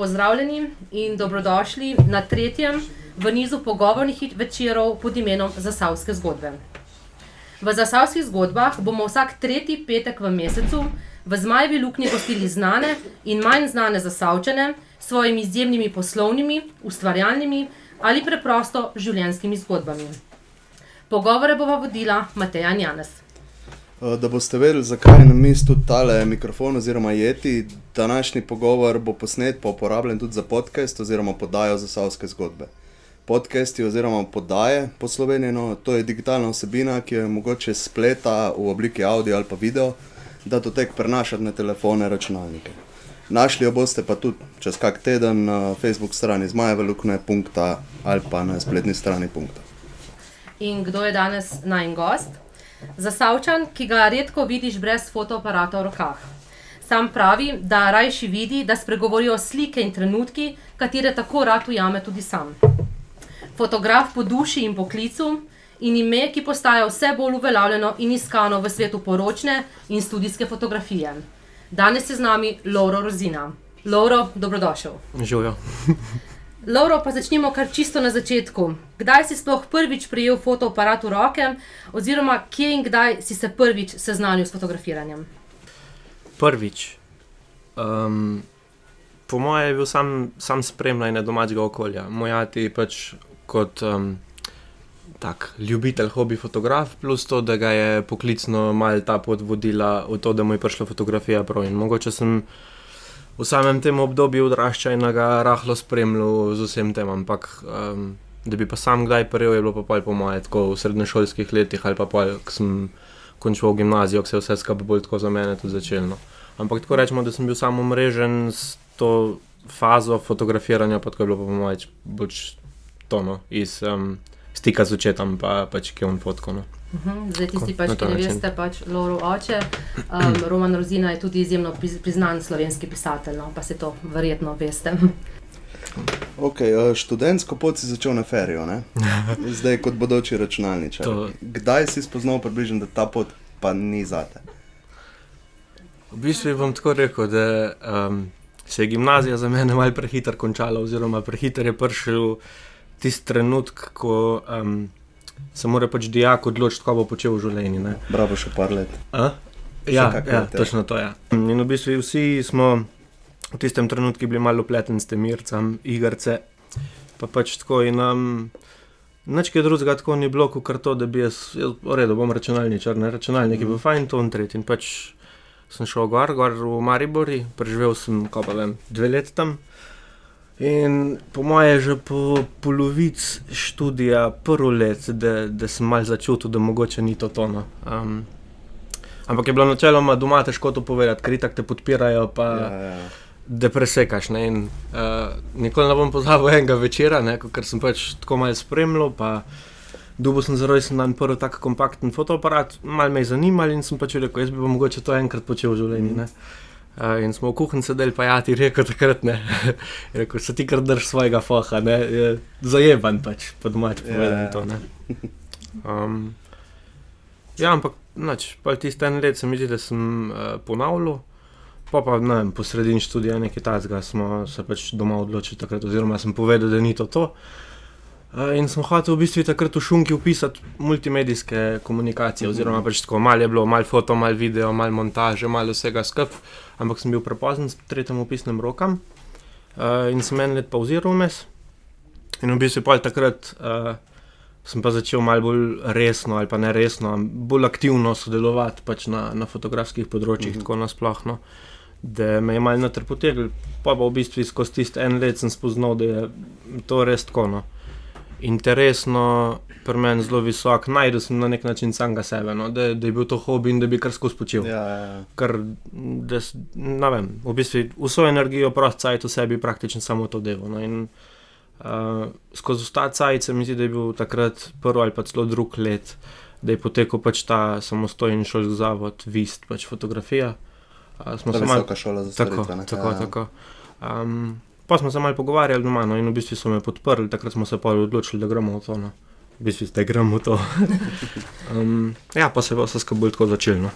pozdravljeni in dobrodošli na tretjem v nizu pogovornih večerov pod imenom Zasavske zgodbe. V Zasavskih zgodbah bomo vsak tretji petek v mesecu v Zmajevi luknji gostili znane in manj znane zasavčene s svojimi izjemnimi poslovnimi, ustvarjalnimi ali preprosto življenjskimi zgodbami. Pogovore bova vodila Mateja Janes. Eh, da boste vedeli, zakaj je na mestu tale mikrofon oziroma jeti, današnji pogovor bo posnet pa uporabljen tudi za podcast oziroma podajo za savske zgodbe. Podcasti oziroma podaje po Sloveniji, no, to je digitalna osebina, ki je mogoče spleta v obliki audio ali pa video, da to tek prenašati na telefone, računalnike. Našli jo boste pa tudi čez kak teden na Facebook strani zmajevelukne.a ali pa na spletni strani. Punkta. In kdo je danes najn gost? Zasavčan, ki ga redko vidiš brez fotoaparata v rokah. Sam pravi, da rajši vidi, da spregovorijo slike in trenutki, katere tako rad ujame tudi sam. Fotograf po duši in poklicu in ime, ki postaja vse bolj uveljavljeno in iskano v svetu poročne in študijske fotografije. Danes je z nami Lauro Rozina. Lauro, dobrodošel. Živijo. Lauro, pa začnimo kar čisto na začetku. Kdaj si sploh prvič prijel fotoaparat v roke, oziroma kje in kdaj si se prvič seznanil s fotografiranjem? Prvič. Um, po mojem je bil sam, sam spremljanje domačega okolja. Moj ati je pač kot um, tak, ljubitelj, hobi fotograf, plus to, da ga je poklicno malo ta pot vodila v to, da mu je prišla fotografija prav. In mogoče sem v samem tem obdobju odraščanja ga rahlo spremljal z vsem tem, ampak um, da bi pa sam kdaj prejel, je bilo pa pol po moje, tako v srednješolskih letih ali pa pol, ko sem končal gimnazijo, se je vse skupaj bolj tako za mene tudi začelo. No. Ampak tako rečemo, da sem bil samo mrežen s to fazo fotografiranja, pa tako je bilo pa po moje bolj tono iz um, stika z očetom, pa pač ki je on fotko. Uhum, zdaj, tisti, pač, ki ne veste, pač Loro oče. Um, Roman Rozina je tudi izjemno priznan slovenski pisatelj, no, pa se to verjetno veste. Okay, uh, študentsko pot si začel na ferijo, zdaj kot bodoči računalničar. To... Kdaj si spoznal, približen, da ta pot pa ni zate? V bistvu bom tako rekel, da um, se je gimnazija za mene malce prehiter končala, oziroma prehiter je prišel tisti trenutek, ko. Um, se mora pač dijak odločiti, kaj bo počel v življenju. Ne? Bravo, še par let. A? Ja, ja točno to je. Ja. In v bistvu vsi smo v tistem trenutku bili malo upleteni s tem mircem, igrce. Pa pač tako in nam. Nič drugega tako ni bilo, kot to, da bi jaz, v redu, bom računalničar, ne računalnik, je bil fajn to in tretji. In pač sem šel gor, gor v Maribori, preživel sem, ko pa vem, dve leti tam. In po mojem, že po polovici študija, prvo let, da, da sem mal začutil, da mogoče ni to tono. Um, ampak je bilo načeloma doma težko to povedati, ker tako te podpirajo, pa ja, ja. da presekaš. In, uh, nikoli ne bom pozabil enega večera, ne, ker sem pač tako malo spremljal. Dubo sem zelo rojsten dan prvi tak kompakten fotoaparat, malo me je zanimal in sem pač rekel, jaz bi pa mogoče to enkrat počel v življenju. Mm. Uh, in smo v kuhinji sedeli, pa ja, ti rekel, takrat ne. rekel, se ti kar drž svojega foha, ne, zajeban pač, po domač ja, povedano ja. to. Um, ja, ampak, noč, pa tisti en let se mi zdi, da sem uh, ponavljal. Pa pa ne, po sredini študija nekaj tajnega smo se pač doma odločili takrat, oziroma sem povedal, da ni to to. Uh, in sem hotel v bistvu takrat v šunki upisati multimedijske komunikacije, oziroma pač tako malo je bilo, malo foto, malo video, malo montaže, malo vsega skupaj ampak sem bil prepozen s tretjim opisnim rokam uh, in sem en let pauziral vmes. In v bistvu pa takrat uh, sem pa začel malo bolj resno ali pa ne resno, bolj aktivno sodelovati pač na, na fotografskih področjih, mm -hmm. tako nasplošno. Da me je malo natrpotegel, pa, pa v bistvu skozi tisti en let sem spoznal, da je to res tako. No interesno, pri meni zelo visok, najdel sem na nek način samega sebe, no? da, da je bil to hobi in da bi kar skozi počil. Ja, ja, ja. Ker, da, ne vem, v bistvu vso energijo prost cajt v sebi praktično samo to delo. No? In uh, skozi ta cajt se mi zdi, da je bil takrat prvi ali pa celo drug let, da je potekel pač ta samostojen šolski zavod, vist, pač fotografija. Uh, smo se malo šole za tako. Tako, ja, ja. tako. Um, Pa smo se malo pogovarjali doma no, in v bistvu so me podprli, takrat smo se pa odločili, da gremo v to. No. V bistvu ste gremo v to. um, ja, pa se je vse skupaj bolj tako začelo. No.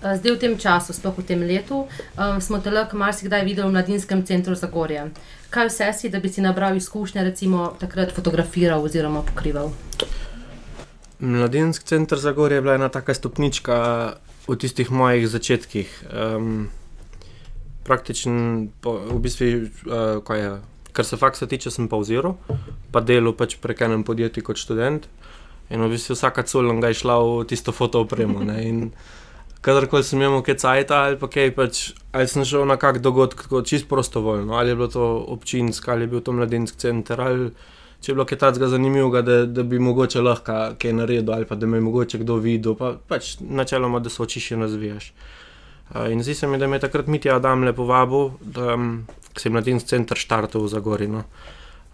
zdaj v tem času, sploh v tem letu, um, smo te lahko marsikdaj videli v Mladinskem centru Zagorja. Kaj vse si, da bi si nabral izkušnje, recimo takrat fotografiral oziroma pokrival? Mladinski center Zagorja je bila ena taka stopnička v tistih mojih začetkih. Um, praktičen, v bistvu, uh, je, kar se faksa tiče, sem pa vzel, pa delo pač prek enem podjetju kot študent. In v bistvu vsaka colonga je šla v tisto fotoopremo. Kadarkoli sem imel kaj cajta ali pa kaj, pač, ali sem šel na kak dogodek, čisto prostovoljno, ali je bilo to občinsko, ali je bil to mladinski center, ali če je bilo kaj takega zanimivega, da, da bi mogoče lahko kaj naredil, ali pa da me je mogoče kdo videl, pa pač načeloma, da se oči še razvijaš. Uh, in zdi se mi, da me je takrat Mitja Adam lepo vabil, da um, sem mladinski center štartov v Zagorino.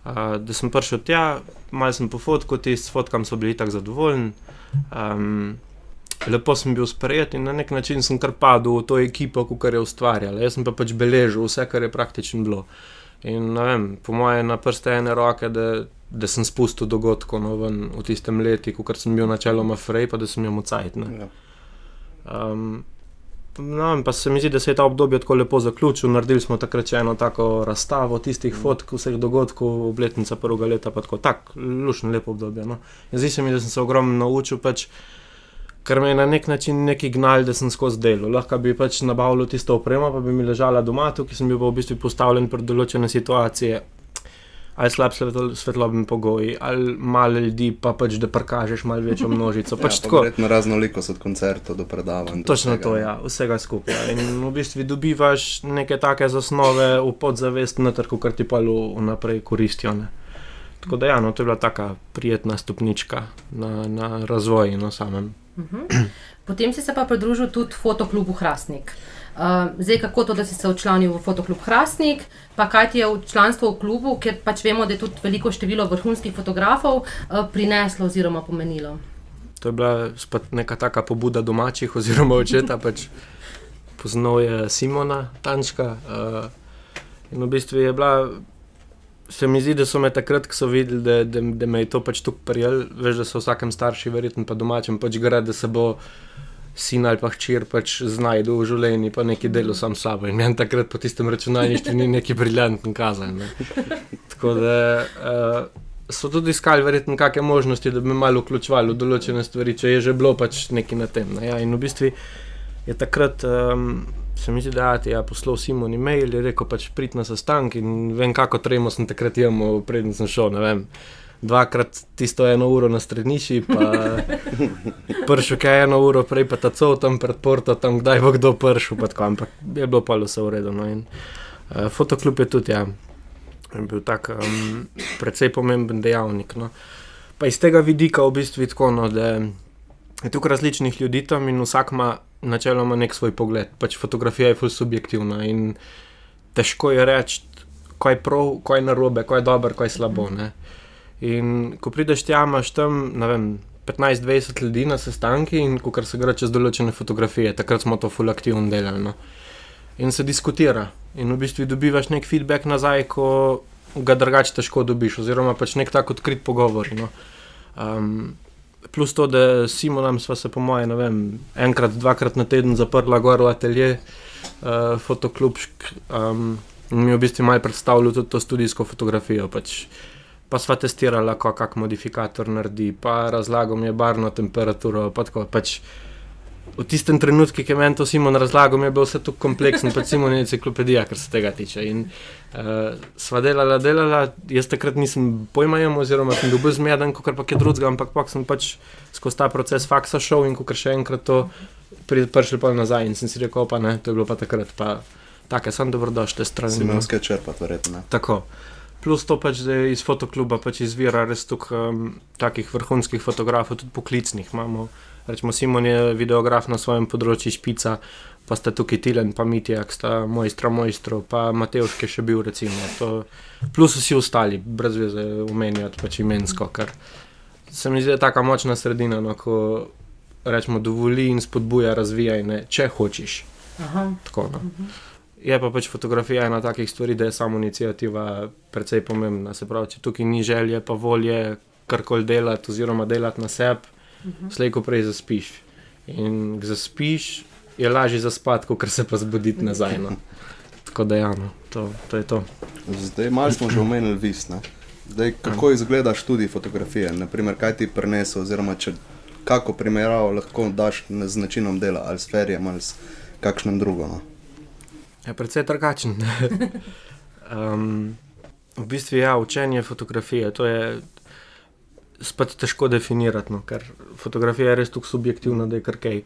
Uh, da sem prišel tja, malo sem pofotkal, ti s fotkami so bili tako zadovoljni. Um, lepo sem bil sprejet in na nek način sem kar padel v to ekipo, ki je ustvarjala. Jaz sem pa pač beležil vse, kar je praktično bilo. In vem, po mojem, na prste ene roke, da, da sem spustil dogodkov no, v tistem letu, ko sem bil načeloma frej, pa da sem jim ucajt. Ja. Um, no, pa se mi zdi, da se je ta obdobje tako lepo zaključil. Naredili smo takrat še eno tako razstavo tistih mm. fotk, vseh dogodkov, obletnica prvega leta, pa tako, tako lušno lepo obdobje. No. Zdi se mi, da sem se ogromno naučil. Pač, Ker me je na nek način neki gnal, da sem skozi delo. Lahko bi pač nabavil tisto opremo, pa bi mi ležala doma, ki sem bil v bistvu postavljen pred določene situacije, ali slab svetlobni pogoji, ali malo ljudi, pa pač da prikažeš malo večjo množico. Pač ja, tako na raznolikost od koncertov do predavanj. Točno to, ja, vsega skupaj. In v bistvu dobivaš neke take zasnove v podzavest, na trgu, kar ti pa vnaprej koristijo. Ne? Tako da, ja, no, to je bila tako prijetna stopnička na, na razvoj na samem. Uh mhm. -huh. Potem si se pa pridružil tudi fotoklubu Hrastnik. Uh, zdaj, kako to, da si se včlanil v fotoklub Hrastnik, pa kaj ti je v članstvo v klubu, ker pač vemo, da je tudi veliko število vrhunskih fotografov uh, prineslo oziroma pomenilo. To je bila spet neka taka pobuda domačih oziroma očeta, pač poznal je Simona Tančka. Uh, in v bistvu je bila se mi zdi, da so me takrat, ko so videli, da, da, da me je to pač tako prijel, veš, da so vsakem starši, verjetno pa domačem, pač gre, da se bo sin ali pa hčer pač znajdel v življenju, pa neki delo sam sabo. In meni takrat po tistem računalništvu ni neki briljantni kazal. Ne. Tako da uh, so tudi iskali, verjetno, kakšne možnosti, da bi me malo vključovali v določene stvari, če je že bilo pač nekaj na tem. Ne. Ja, in v bistvu je takrat. Um, se mi zdi, da je ja, poslal Simon e-mail, je rekel, pač prid na sestanek in vem, kako tremo sem takrat imel, preden sem šel. Dvakrat tisto eno uro na stranišči, pa pršel kaj eno uro prej, pa ta cel tam pred porto, tam kdaj bo kdo pršel, pa tako, ampak je bilo pa vse urejeno. No, uh, fotoklub je tudi, ja, je bil tak um, precej pomemben dejavnik. No. Pa iz tega vidika v bistvu tako, no, da je tukaj različnih ljudi tam in vsak ima načeloma nek svoj pogled. Pač fotografija je fully subjektivna in težko je reči, kaj je prav, kaj je narobe, kaj je dobro, kaj je slabo. Ne? In ko prideš tja, imaš tam 15-20 ljudi na sestanki in ko kar se gre čez določene fotografije, takrat smo to fully aktivno delali. No? In se diskutira. In v bistvu dobivaš nek feedback nazaj, ko ga drugače težko dobiš, oziroma pač nek tak odkrit pogovor. No? Um, plus to, da Simonom smo se, po mojem, vem, enkrat, dvakrat na teden zaprla gor v atelje, uh, fotoklub, um, in mi v bistvu malo predstavljal tudi to študijsko fotografijo. Pač. Pa sva testirala, kako kak modifikator naredi, pa razlagal mi je barno temperaturo. Pa tako, pač, v tistem trenutku, ki je meni to Simon razlagal, je bilo vse tako kompleksno, pač Simon je enciklopedija, kar se tega tiče. In uh, sva delala, delala, jaz takrat nisem pojma imel, oziroma sem bil zmeden, kot pa kaj drugega, ampak pa sem pač skozi ta proces faksa šel in ko še enkrat to prišel pa nazaj in sem si rekel, pa ne, to je bilo pa takrat. Pa, Take sem dobrodošle strani. Simonske črpati, verjetno. Tako. Plus to pač, da iz fotokluba pač izvira res tukaj um, takih vrhunskih fotografov, tudi poklicnih. Imamo Rečemo, Simon je videograf na svojem področju špica, pa sta tukaj Tilen, pa Mitjak, sta mojstra, mojstro, pa Mateoš, ki je še bil, recimo. To, plus vsi ostali, brez veze, omenjati pač imensko, ker se mi zdi, je tako močna sredina, no, ko rečemo, dovoli in spodbuja, razvijaj, ne, če hočeš. Tako, no. Je pa pač fotografija ena takih stvari, da je samo inicijativa precej pomembna. Se pravi, če tukaj ni želje, pa volje karkoli delati, oziroma delati na sebi. -huh. slej ko prej zaspiš. In zaspiš, je lažje zaspati, kot se pa zbuditi nazaj. No. Tako da, ja, no, to, to je to. Zdaj, malo smo že omenili vis. Zdaj, kako izgleda študij fotografije? Naprimer, kaj ti prenese, oziroma če, kako primerjavo lahko daš z načinom dela, ali s ferijem, ali s kakšnim drugim. No? Ja, precej drugačen. um, v bistvu je ja, učenje fotografije. To je spet težko definirati, no, ker fotografija je res tako subjektivna, da je kar kaj.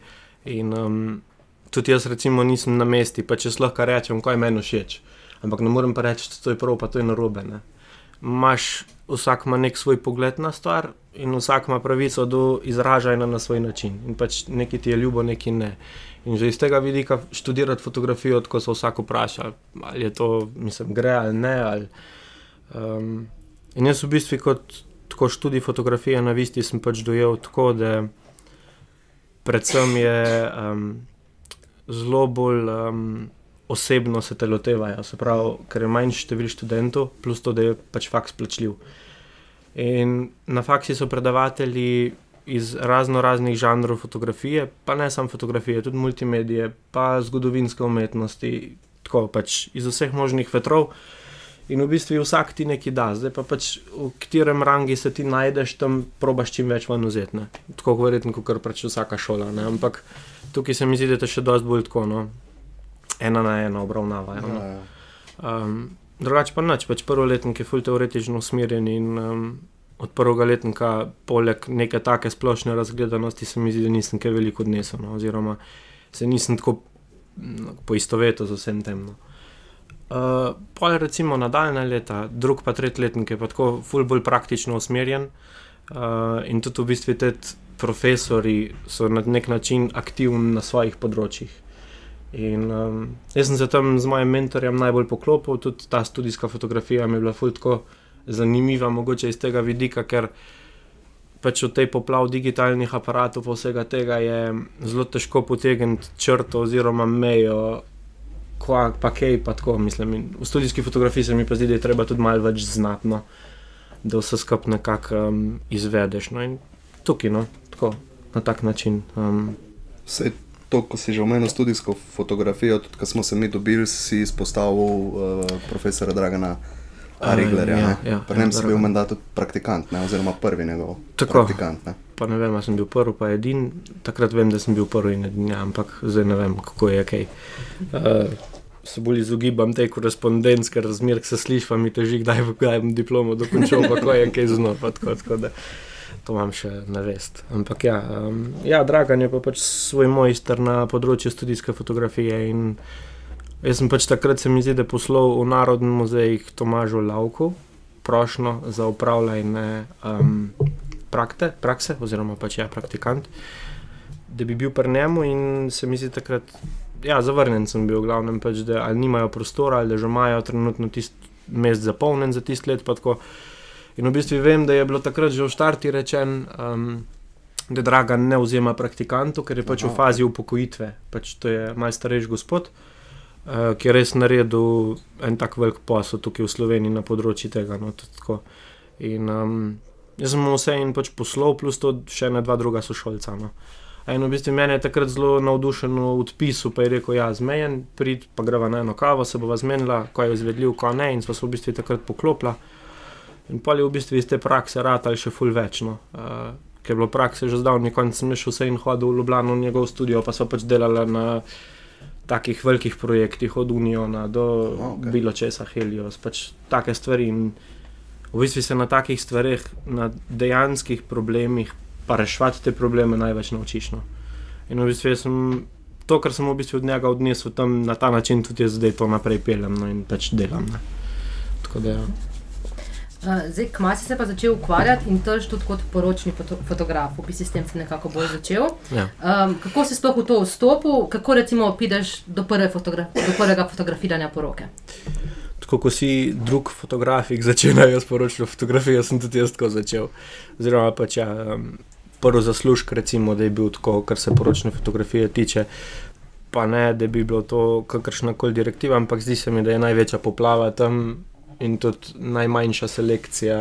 In, um, tudi jaz, recimo, nisem na mesti, pa če lahko rečem, kaj meni všeč. Ampak ne morem pa reči, da to je prav, pa to je narobe. Maš, vsak ima nek svoj pogled na stvar in vsak ima pravico do izražanja na svoj način. In pač nekaj ti je ljubo, nekaj ne. In že iz tega vidika študirati fotografijo, ko se vsak vpraša, ali je to, mislim, gre ali ne. Ali, um, in jaz v bistvu kot tako študij fotografije na visti sem pač dojel tako, da predvsem je. Um, zelo bolj um, osebno se te lotevajo, se pravi, ker je manj število študentov, plus to, da je pač faks plačljiv. In na faksi so predavatelji iz razno raznih žanrov fotografije, pa ne samo fotografije, tudi multimedije, pa zgodovinske umetnosti, tako pač iz vseh možnih vetrov. In v bistvu vsak ti nekaj da, zdaj pa pač v katerem rangi se ti najdeš, tam probaš čim več ven vzeti. Tako verjetno, kot pač vsaka šola. Ne? Ampak tukaj se mi zdi, da je še dosti bolj tako, no? ena na ena obravnava. No? Ja, ja. um, drugače pa noč, pač prvi letnik je fulj teoretično usmerjen in um, od prvega letnika, poleg neke take splošne razgledanosti, se mi zdi, da nisem kaj veliko odnesel, no? oziroma se nisem tako no, poistovetil z vsem tem. No? Uh, Pol recimo nadaljne leta, drug pa tretji letnik je pa tako fulj bolj praktično usmerjen uh, in tudi v bistvu te profesori so na nek način aktivni na svojih področjih. In, um, jaz sem se tam z mojim mentorjem najbolj poklopil, tudi ta študijska fotografija mi je bila fuldo zanimiva, mogoče iz tega vidika, ker pač v tej poplavi digitalnih aparatov, vsega tega je zelo težko potegniti črto oziroma mejo. Kva, pa kaj, pa tako mislim. In v študijski fotografiji se mi pa zdi, da je treba tudi malo več znatno, da vse skupaj nekako um, izvedeš. No, in tukaj, no, tako, na tak način. Um, Vse to, ko si že omenil študijsko fotografijo, tudi ko smo se mi dobili, si izpostavil uh, profesora Dragana. Ariglerja, ja, ja, Pri njem ja, si bil mandat tudi praktikant, ne? oziroma prvi njegov Tako, praktikant. Ne? Pa ne vem, ali sem bil prvi, pa edin. Takrat vem, da sem bil prvi in edin, ja, ampak zdaj ne vem, kako je kaj. Uh, se bolj izogibam tej korespondenci, ker razmer, ki se sliši, mi teži, kdaj bom diplomo dokončal, pa ko je kaj znova to imam še na vest. Ampak ja, um, ja Dragan je pa pač svoj mojster na področju študijske fotografije. Jaz sem pač takrat se mi zdi, da poslal v Narodni muzej Tomažu Lavku prošlo za upravljanje um, prakte, prakse, oziroma pač ja, praktikant, da bi bil pri njemu in se mi zdi takrat. Ja, zavrnjen sem bil, glavnem, pač, da ali nimajo prostora, ali da že imajo trenutno tisti mest zapolnjen za tisti let. In v bistvu vem, da je bilo takrat že v štarti rečeno, um, da draga ne vzema praktikantov, ker je pač Aha. v fazi upokojitve. Pač to je malce starejši gospod, uh, ki je res naredil en tak velik posel tukaj v Sloveniji na področju tega. No, in um, jaz sem vse in pač poslov, plus to še ena, dva druga sošolca. No. In v bistvu meni je takrat zelo navdušen v odpisu, pa je rekel: Ja, zmejen, prid, pa greva na eno kavo, se bova zmenila, ko je izvedljiv, ko ne, in smo se v bistvu takrat poklopila. In pa je v bistvu iz te prakse rad ali še ful večno. Uh, ker je bilo prakse že zdavni, ko sem šel vse in hodil v Ljubljano v njegov studio, pa so pač delali na takih velikih projektih, od Uniona do okay. bilo česa, Helios, pač take stvari. In v bistvu se na takih stvareh, na dejanskih problemih, pa reševati te probleme največ naučiš. No. In v bistvu sem. To, kar sem v bistvu od njega odnesel tam na ta način, tudi zdaj to naprej peljem no, in pač delam. Ne. Tako da. Ja. Zdaj, kmaj si se pa začel ukvarjati in tudi kot poročni foto fotograf, v bistvu s tem si nekako bolj začel. Ja. Um, kako si sploh v to vstopil, kako recimo prideš do, prve fotogra do prvega fotografiranja poroke? Tako kot si drug fotografik začenjajo s poročno fotografijo, sem tudi jaz tako začel. Oziroma, pač ja, um, prvo zaslužek, recimo, da je bil tako, kar se poročne fotografije tiče. Pa ne, da bi bilo to kakršna koli direktiva, ampak zdi se mi, da je največja poplava tam in tudi najmanjša selekcija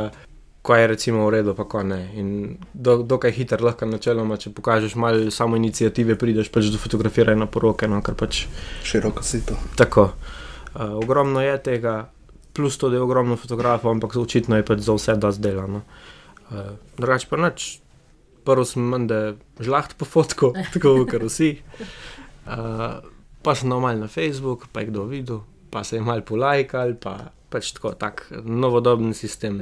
ko je recimo v redu, pa ko ne. In do, dokaj hitro lahko načeloma, če pokažeš malo samo inicijative, prideš pač do fotografiranja na poroke. No, pač, Široko si to. Tako. Uh, ogromno je tega, plus to, da je ogromno fotografov, ampak očitno je pač za vse da zdelano. Uh, drugače pa nič. Prvo sem mende žlaht po fotku, tako kot vsi. Uh, pa sem normal na Facebook, pa je kdo videl, pa se je mal polajkal, pa pač tako, tak novodoben sistem.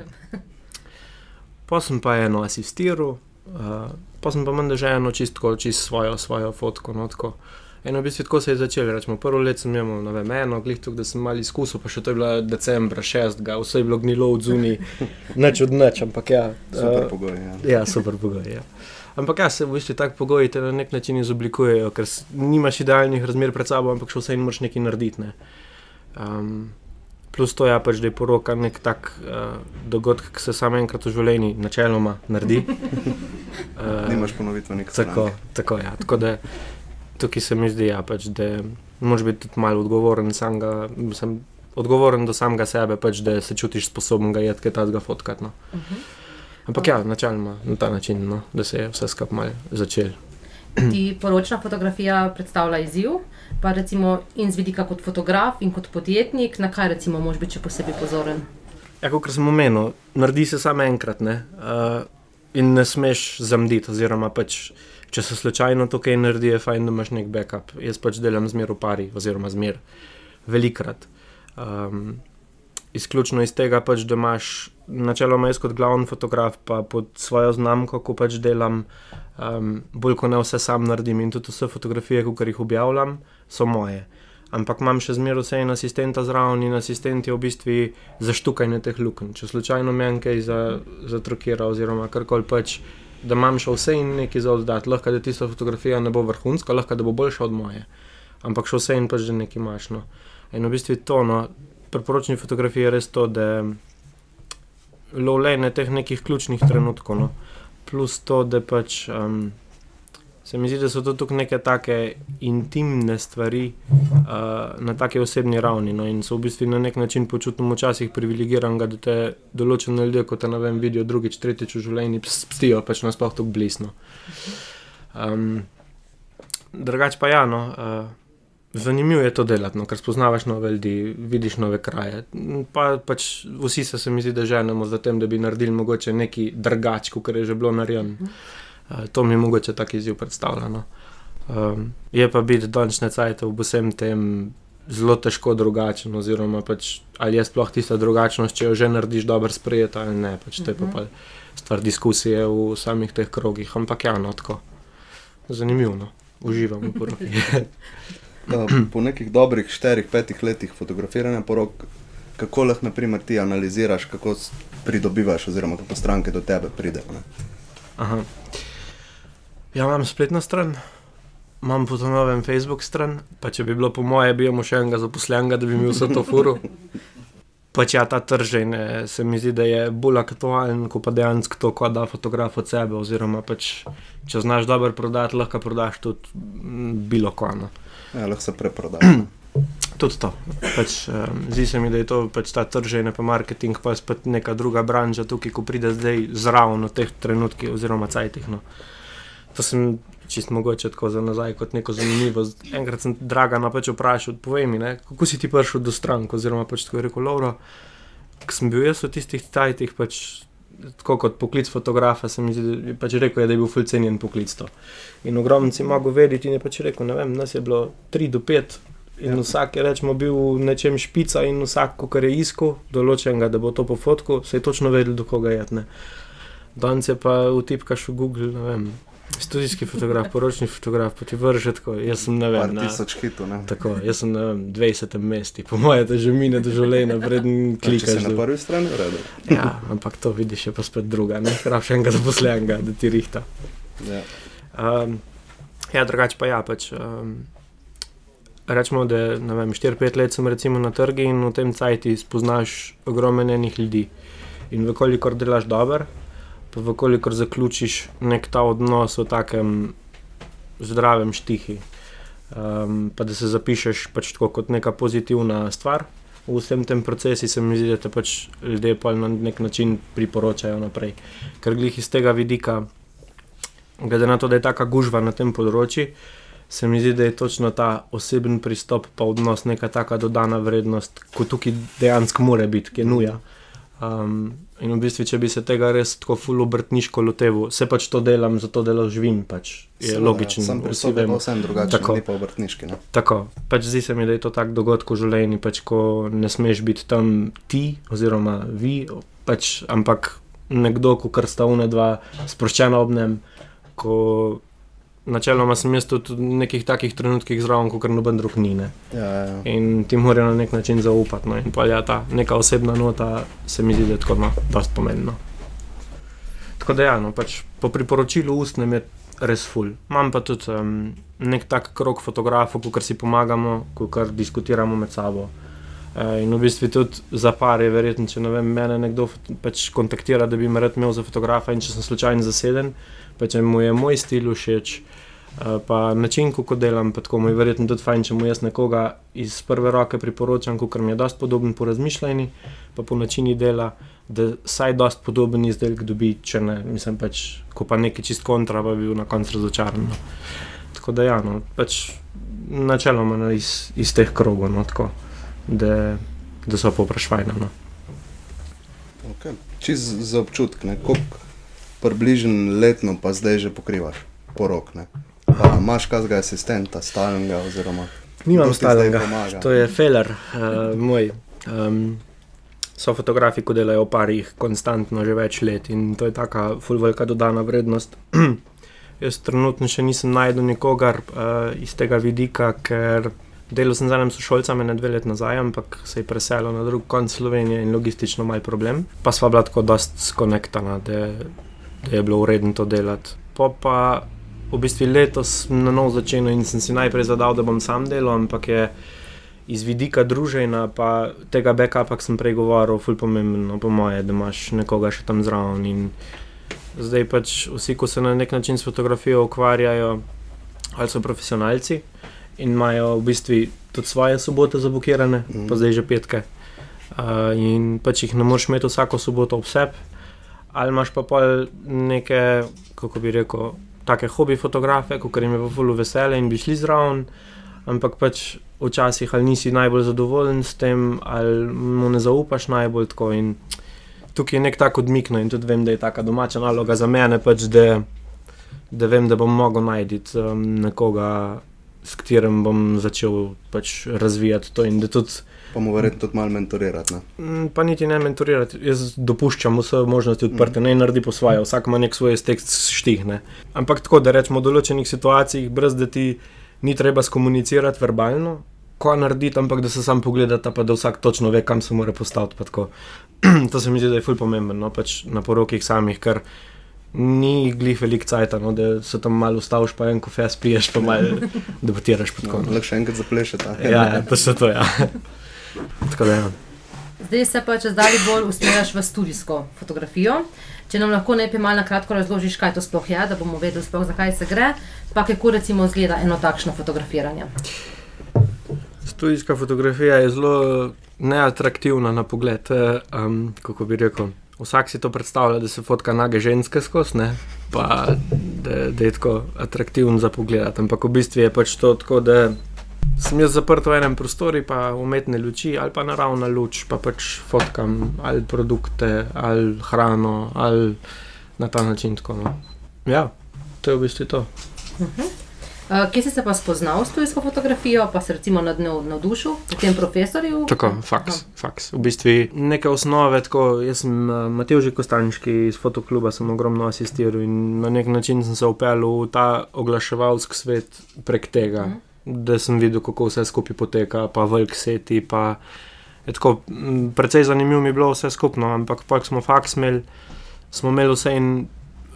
Pa sem pa eno asistiral, uh, pa sem pa mende že eno čistko, čist svojo, svojo fotko. No, tako. Eno v bistvu tako se je začelo. Rečemo, prvo leto sem imel na eno, glihto, da sem mal izkusil, pa še to je bilo decembra 6, vse je bilo gnilo od zunaj, neč od neč, ampak ja. Super pogoj. Ja, ja super pogoj. Ja. Ampak ja, se v bistvu tako pogoji te na nek način izoblikujejo, ker nimaš idealnih razmer pred sabo, ampak še vse in moraš nekaj narediti. Ne. Um, plus to je ja, pač, da je poroka nek tak uh, dogodek, ki se samo enkrat v življenju načeloma naredi. Uh, nimaš ponovitve nekaj. Tako, tako, ja. tako da tukaj se mi zdi, ja, pač, da moraš biti tudi malo odgovoren, samga, sem odgovoren do samega sebe, pač, da se čutiš sposoben ga jedeti, kaj ta zga fotkat. No. Uh mhm. -huh. Ampak ja, načeloma na ta način, no, da se je vse skupaj malo začel. Ti poročna fotografija predstavlja izziv, pa recimo in z vidika kot fotograf in kot podjetnik, na kaj recimo moš biti posebej pozoren? Ja, kot sem omenil, naredi se samo enkrat ne? Uh, in ne smeš zamditi, oziroma pač če se slučajno to kaj naredi, je fajn, da imaš nek backup. Jaz pač delam zmer v pari, oziroma zmer velikrat. Um, izključno iz tega, pač, da imaš načeloma jaz kot glavni fotograf, pa pod svojo znamko, ko pač delam, um, bolj kot ne vse sam naredim in tudi vse fotografije, ki jih objavljam, so moje. Ampak imam še zmeraj vse in asistenta zraven in asistent je v bistvu zaštukanje teh lukenj. Če slučajno me nekaj zatrokira oziroma karkoli pač da imam še vse in nekaj za oddati. Lahko da tista fotografija ne bo vrhunska, lahko da bo boljša od moje. Ampak še vse in pač že nekaj imaš. No. In v bistvu to, no, priporočni fotografiji je res to, da lovljenje teh nekih ključnih trenutkov. No. Plus to, da pač. Um, Se mi zdi, da so to tukaj neke take intimne stvari uh, na taki osebni ravni. No, in so v bistvu na nek način počutimo včasih privilegiran, da te določene ljudi, kot te vidijo drugič, tretjič v življenju, stijo pač nas pa tako blisno. Um, drugač pa ja, no, uh, zanimivo je to delati, no, ker spoznavaš nove ljudi, vidiš nove kraje. Pa, pač vsi se, se mi zdi, da ženemo za tem, da bi naredili mogoče neki drugač, kot je že bilo narejeno. Eh, to mi mogoče tako izziv predstavljeno. Um, je pa biti danes necajt v vsem tem zelo težko drugačen, oziroma pač, ali je sploh tista drugačnost, če jo že narediš dobro sprejeto ali ne. Pač to je pa, mhm. pa stvar diskusije v samih teh krogih, ampak ja, no tako. Zanimivo, no. uživam v poroki. po nekih dobrih 4-5 letih fotografiranja porok, kako lahko ti analiziraš, kako pridobivaš, oziroma kako stranke do tebe pridejo. Ja, imam spletno stran, imam tudi novem Facebook stran. Pa če bi bilo po moje, bi imel še enega zaposlenega, da bi imel vse to furo. Pač ja, ta tržen se mi zdi, da je bolj aktualen, kot pa dejansko to, ko da fotograf od sebe. Oziroma, pač, če znaš dobro prodati, lahko prodaš tudi mm, bilo kono. Ja, lahko se preprodaš. tudi to. Pač, um, zdi se mi, da je to pač ta tržen, pa marketing, pa spet neka druga branža tukaj, ko pride zdaj zraven v teh trenutkih oziroma cajtih. No. To sem čisto mogoče tako za nazaj, kot neko zanimivo. Enkrat sem draga na pač vprašal, povej mi, ne, kako si ti prišel do strank, oziroma pač tako je rekel, Laura, ki sem bil jaz v tistih tajtih, pač tako kot poklic fotografa, sem jim pač rekel, je, da je bil fulcenjen poklic to. In ogromno si mogel vedeti in je pač rekel, ne vem, nas je bilo 3 do 5. In ja. vsak je rečemo, bil v nečem špica, in vsak, kar je iskal, določenega, da bo to po fotku, se je točno vedel, do koga je. Danes je pa vtipkaš v Google, ne vem, Studijski fotograf, poročni fotograf, pa ti vrže tako. Jaz sem ne vem. Na tisoč hitov, ne. Tako, jaz sem na 20. mestu, po mojem, da že mine do življenja, vreden klikaš. Na prvi strani je redo. Ja, ampak to vidiš, je pa spet druga, ne prav še enega zaposlenega, da ti rihta. Ja, um, ja drugače pa ja, pač. Um, Rečemo, da 4-5 let sem na trgu in v tem cajti spoznaš ogromno enih ljudi. In vekolikor delaš dobro, pa vkolikor zaključiš nek ta odnos v takem zdravem štihi, um, pa da se zapišeš pač tako kot neka pozitivna stvar, v vsem tem procesu se mi zdi, da te pač ljudje pa na nek način priporočajo naprej. Ker glih iz tega vidika, glede na to, da je taka gužva na tem področju, se mi zdi, da je točno ta oseben pristop, pa odnos neka taka dodana vrednost, kot tukaj dejansko more biti, ki je nuja. Um, in v bistvu, če bi se tega res tako fulobrtniško loteval, se pač to delam, zato da živim. Pač je Seveda, logično. Sam pri sebi vemo, vsem drugače, tako pa obrtniški. Ne? Tako. Pač zdi se mi, da je to tak dogodek v življenju, pač, ko ne smeš biti tam ti oziroma vi, pač, ampak nekdo, ko kar sta une dva sproščena ob njem. Načeloma sem jaz tudi v nekih takih trenutkih zraven, kot noben drug ni. Ja, ja. In ti morajo na nek način zaupati. No. In pa ja, ta neka osebna nota se mi zdi, da je tako no, dosti pomembno. Tako da ja, no, pač po priporočilu ustnem je res ful. Imam pa tudi um, nek tak krok fotografov, ko si pomagamo, ko diskutiramo med sabo. E, in v bistvu tudi za par je verjetno, če ne vem, mene nekdo pač kontaktira, da bi me rad imel za fotografa in če sem slučajno zaseden, pa če mu je moj stil všeč. Pa način, kako delam, pa tako mi je verjetno tudi fajn, če mu jaz nekoga iz prve roke priporočam, ker mi je dosti podoben po razmišljanju, pa po načini dela da saj dost podoben izdelek dobi, če ne, mislim pač, ko pa nekaj čist kontra, pa bi bil na koncu razočaran. No. Tako da ja, no, pač načeloma no, iz, iz teh krogov, no, tako, da, da so poprašvajne. No. Okay. Čez za občutek, koliko približno letno pa zdaj že pokrivaš porok, imaš kazga asistenta, stalnega oziroma... Nimam stalnega, to je feler uh, moj. Um, so fotografi, ko delajo v parih, konstantno že več let in to je taka fulvojka dodana vrednost. Jaz trenutno še nisem najdel nikogar uh, iz tega vidika, ker delal sem z enim sošolcem ne dve leti nazaj, ampak se je preselil na drug konec Slovenije in logistično mal problem. Pa sva bila tako dost skonektana, da, da je bilo uredno to delati. Po pa v bistvu letos na novo začel in sem si najprej zadal, da bom sam delal, ampak je iz vidika družine, pa tega backupa, ki sem prej govoril, je pomembno, po moje, da imaš nekoga še tam zraven. In zdaj pač vsi, ko se na nek način s fotografijo ukvarjajo, ali so profesionalci in imajo v bistvu tudi svoje sobote zablokirane, mm. pa zdaj že petke. Uh, in pač jih ne moreš imeti vsako soboto ob sebi, ali imaš pa pol neke, kako bi rekel, take hobi fotografe, kot jim je v velu veselje in bi šli zraven ampak pač včasih ali nisi najbolj zadovoljen s tem, ali mu ne zaupaš najbolj tako. Tukaj je nek tak odmik, no in tudi vem, da je ta domača naloga za mene, pač, da, da vem, da bom mogel najti um, nekoga, s katerim bom začel pač, razvijati to. Pa mu verjetno tudi malo mentorirati. Ne? Mm, pa niti ne mentorirati, jaz dopuščam vse možnosti odprte, mm. ne naredi po svoje, vsak ima nek svoj tekst štihne. Ampak tako, da rečemo v določenih situacijah, brez da ti ni treba skomunicirati verbalno, ko narediti, ampak da se sam pogledata, pa da vsak točno ve, kam se mora postaviti. to se mi zdi, da je fulj pomembno no, pač na porokih samih, ker ni glih velik cajt, no, da se tam malo ustaviš, pa en kofe spiješ, pa malo debatiraš. No, Lahko še enkrat zaplešeš. ja, ja, to se to je. Ja. Tako da ja. Zdaj se pa če zdaj bolj usmerjaš v študijsko fotografijo. Če nam lahko najprej malo na kratko razložiš, kaj to sploh je, da bomo vedeli, sploh, zakaj se gre, pa kako recimo izgleda eno takšno fotografiranje. Študijska fotografija je zelo neatraktivna na pogled. Um, kako bi rekel? Vsak si to predstavlja, da se fotka nage ženske skozi, pa da, da je tako atraktivno za pogled. Ampak v bistvu je pač to tako, da sem jaz zaprt v enem prostoru, pa umetne luči ali pa naravna luč, pa pač fotkam ali produkte ali hrano ali na ta način. Tako, no. Ja, to je v bistvu to. Uh -huh. Uh, kje si se pa spoznal s tujsko fotografijo, pa se recimo nad njo navdušil, v tem profesorju? Tako, faks, faks. V bistvu neke osnove, tako jaz sem uh, Matej že Kostanjski iz fotokluba, sem ogromno asistiral in na nek način sem se upeljal v ta oglaševalski svet prek tega. -huh da sem videl, kako vse skupaj poteka, pa velik seti. Pa tako, precej zanimivo mi je bilo vse skupno, ampak pa smo faks imeli, smo imeli vse in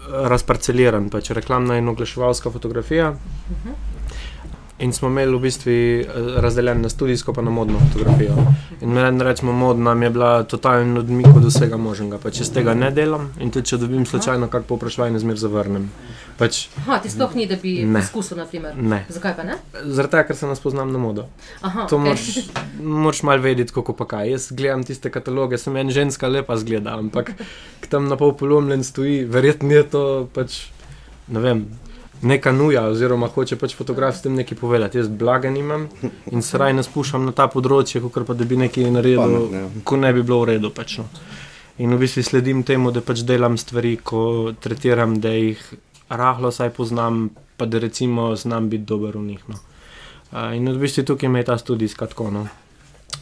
razparceliran, pač reklamna in oglaševalska fotografija. In smo imeli v bistvu eh, razdeljen na študijsko, pa na modno fotografijo. In meni rečemo, modna mi je bila totalno odmik od vsega možnega. Pa če z tega ne delam in tudi če dobim slučajno kar poprašanje, zmer zavrnem. Pač, Aha, ti sploh ni, da bi poskusil, na primer. Ne. Zakaj pa ne? Zaradi tega, ker se nas poznam na modo. Aha, to okay. moraš mal vedeti, kako pa kaj. Jaz gledam tiste kataloge, sem en ženska lepa zgleda, ampak tam na pol polomljen stoji, verjetno je to pač, ne vem, neka nuja, oziroma hoče pač fotograf s tem nekaj povedati. Jaz blaga nimam in se raj ne spuščam na ta področje, kot pa da bi nekaj naredil, ja. ko ne bi bilo v redu. Pač, no. In v bistvu sledim temu, da pač delam stvari, ko tretiram, da jih rahlo saj poznam, pa da recimo znam biti dober v njih. No. Uh, in v bistvu tukaj me je ta študijska tako no,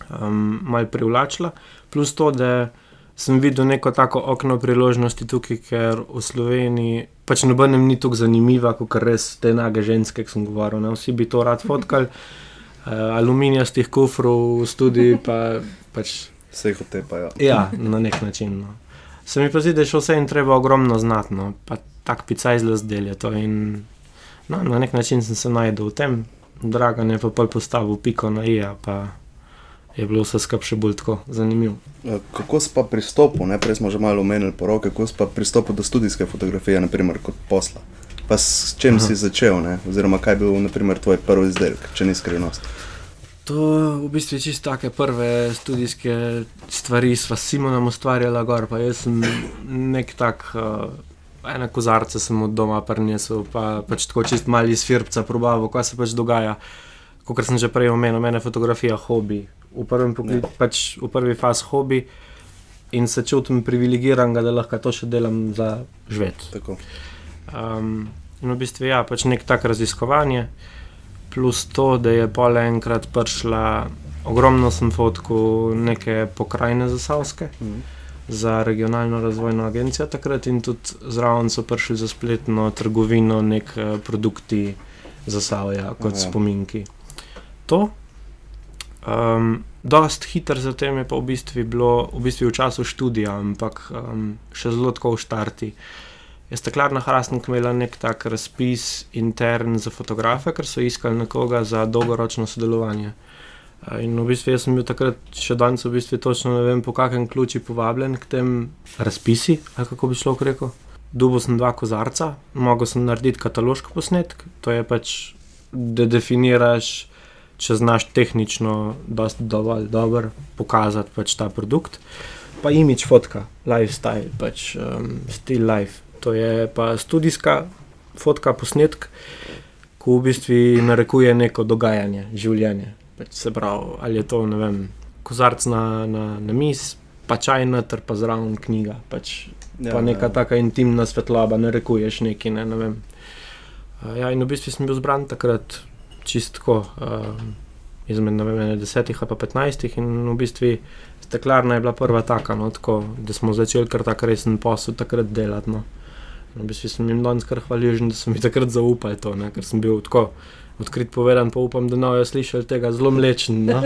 um, mal privlačila, plus to, da sem videl neko tako okno priložnosti tukaj, ker v Sloveniji pač nobenem ni tako zanimiva, kot res te nage ženske, ki sem govoril. Ne? Vsi bi to rad fotkali, uh, aluminijastih kufrov, tudi pa pač. Vse jih otepajo. Ja, na nek način. No. Se mi pa zdi, da je še vse in treba ogromno znatno, pa tak pica izlazdel je to. In, no, na nek način sem se najdel v tem, drago je pa pol postavil piko na ija je bilo vse skupaj še bolj tako zanimivo. Ja, kako si pa pristopil, ne? prej smo že malo omenili poroke, kako si pa pristopil do študijske fotografije, naprimer kot posla? Pa s čim Aha. si začel, ne? oziroma kaj je bil naprimer, tvoj prvi izdelek, če ni skrivnost? To v bistvu je čisto take prve študijske stvari, sva s Simonom ustvarjala gor, pa jaz sem nek tak. Uh, Ene kozarce sem od doma prinesel, pa pač tako čist mali svirbca, probavo, kaj se pač dogaja. Kot sem že prej omenil, meni je fotografija hobi, v, poklic, pač v prvi fazi hobi in se čutim privilegiran, da lahko to še delam za žvet. Um, in v bistvu je ja, pač nek tak raziskovanje, plus to, da je pol enkrat prišla, ogromno sem fotkal neke pokrajine za Savske. Mm. Za regionalno razvojno agencijo takrat, in tudi zraven so prišli za spletno trgovino, nek uh, produkti za Savja, kot Aha. spominki. To, Um, dost hiter za tem je pa v bistvu bilo v, bistvu v času študija, ampak um, še zelo tako v štarti. Je steklarna Hrastnik imela nek tak razpis intern za fotografe, ker so iskali nekoga za dolgoročno sodelovanje. In v bistvu sem bil takrat, še danes, v bistvu točno ne vem, po kakšnem ključi povabljen k tem razpisi, ali kako bi šlo rekel. Dubo sem dva kozarca, mogel sem narediti kataloški posnetek, to je pač, da definiraš če znaš tehnično dovolj dobro pokazati pač ta produkt. Pa imič fotka, lifestyle, pač um, stil life. To je pa študijska fotka, posnetek, ko v bistvu narekuje neko dogajanje, življenje. Pač se pravi, ali je to vem, kozarc na, na, na mis, pa čaj noter, pa zraven knjiga. Pač, ja, pa neka ja. taka intimna svetloba, narekuješ nekaj. Ne, ne uh, ja, in v bistvu sem bil zbran takrat čistko. Uh, Izmed vem, desetih ali pa petnajstih, in v bistvu steklarna je bila prva taka, no, tako, da smo začeli kar tako resen posel takrat delati. No. V bistvu sem jim danes kar hvaležen, da so mi takrat zaupali to, ne, ker sem bil tako odkrit povedan, pa upam, da nojo slišali tega zelo mlečen. No.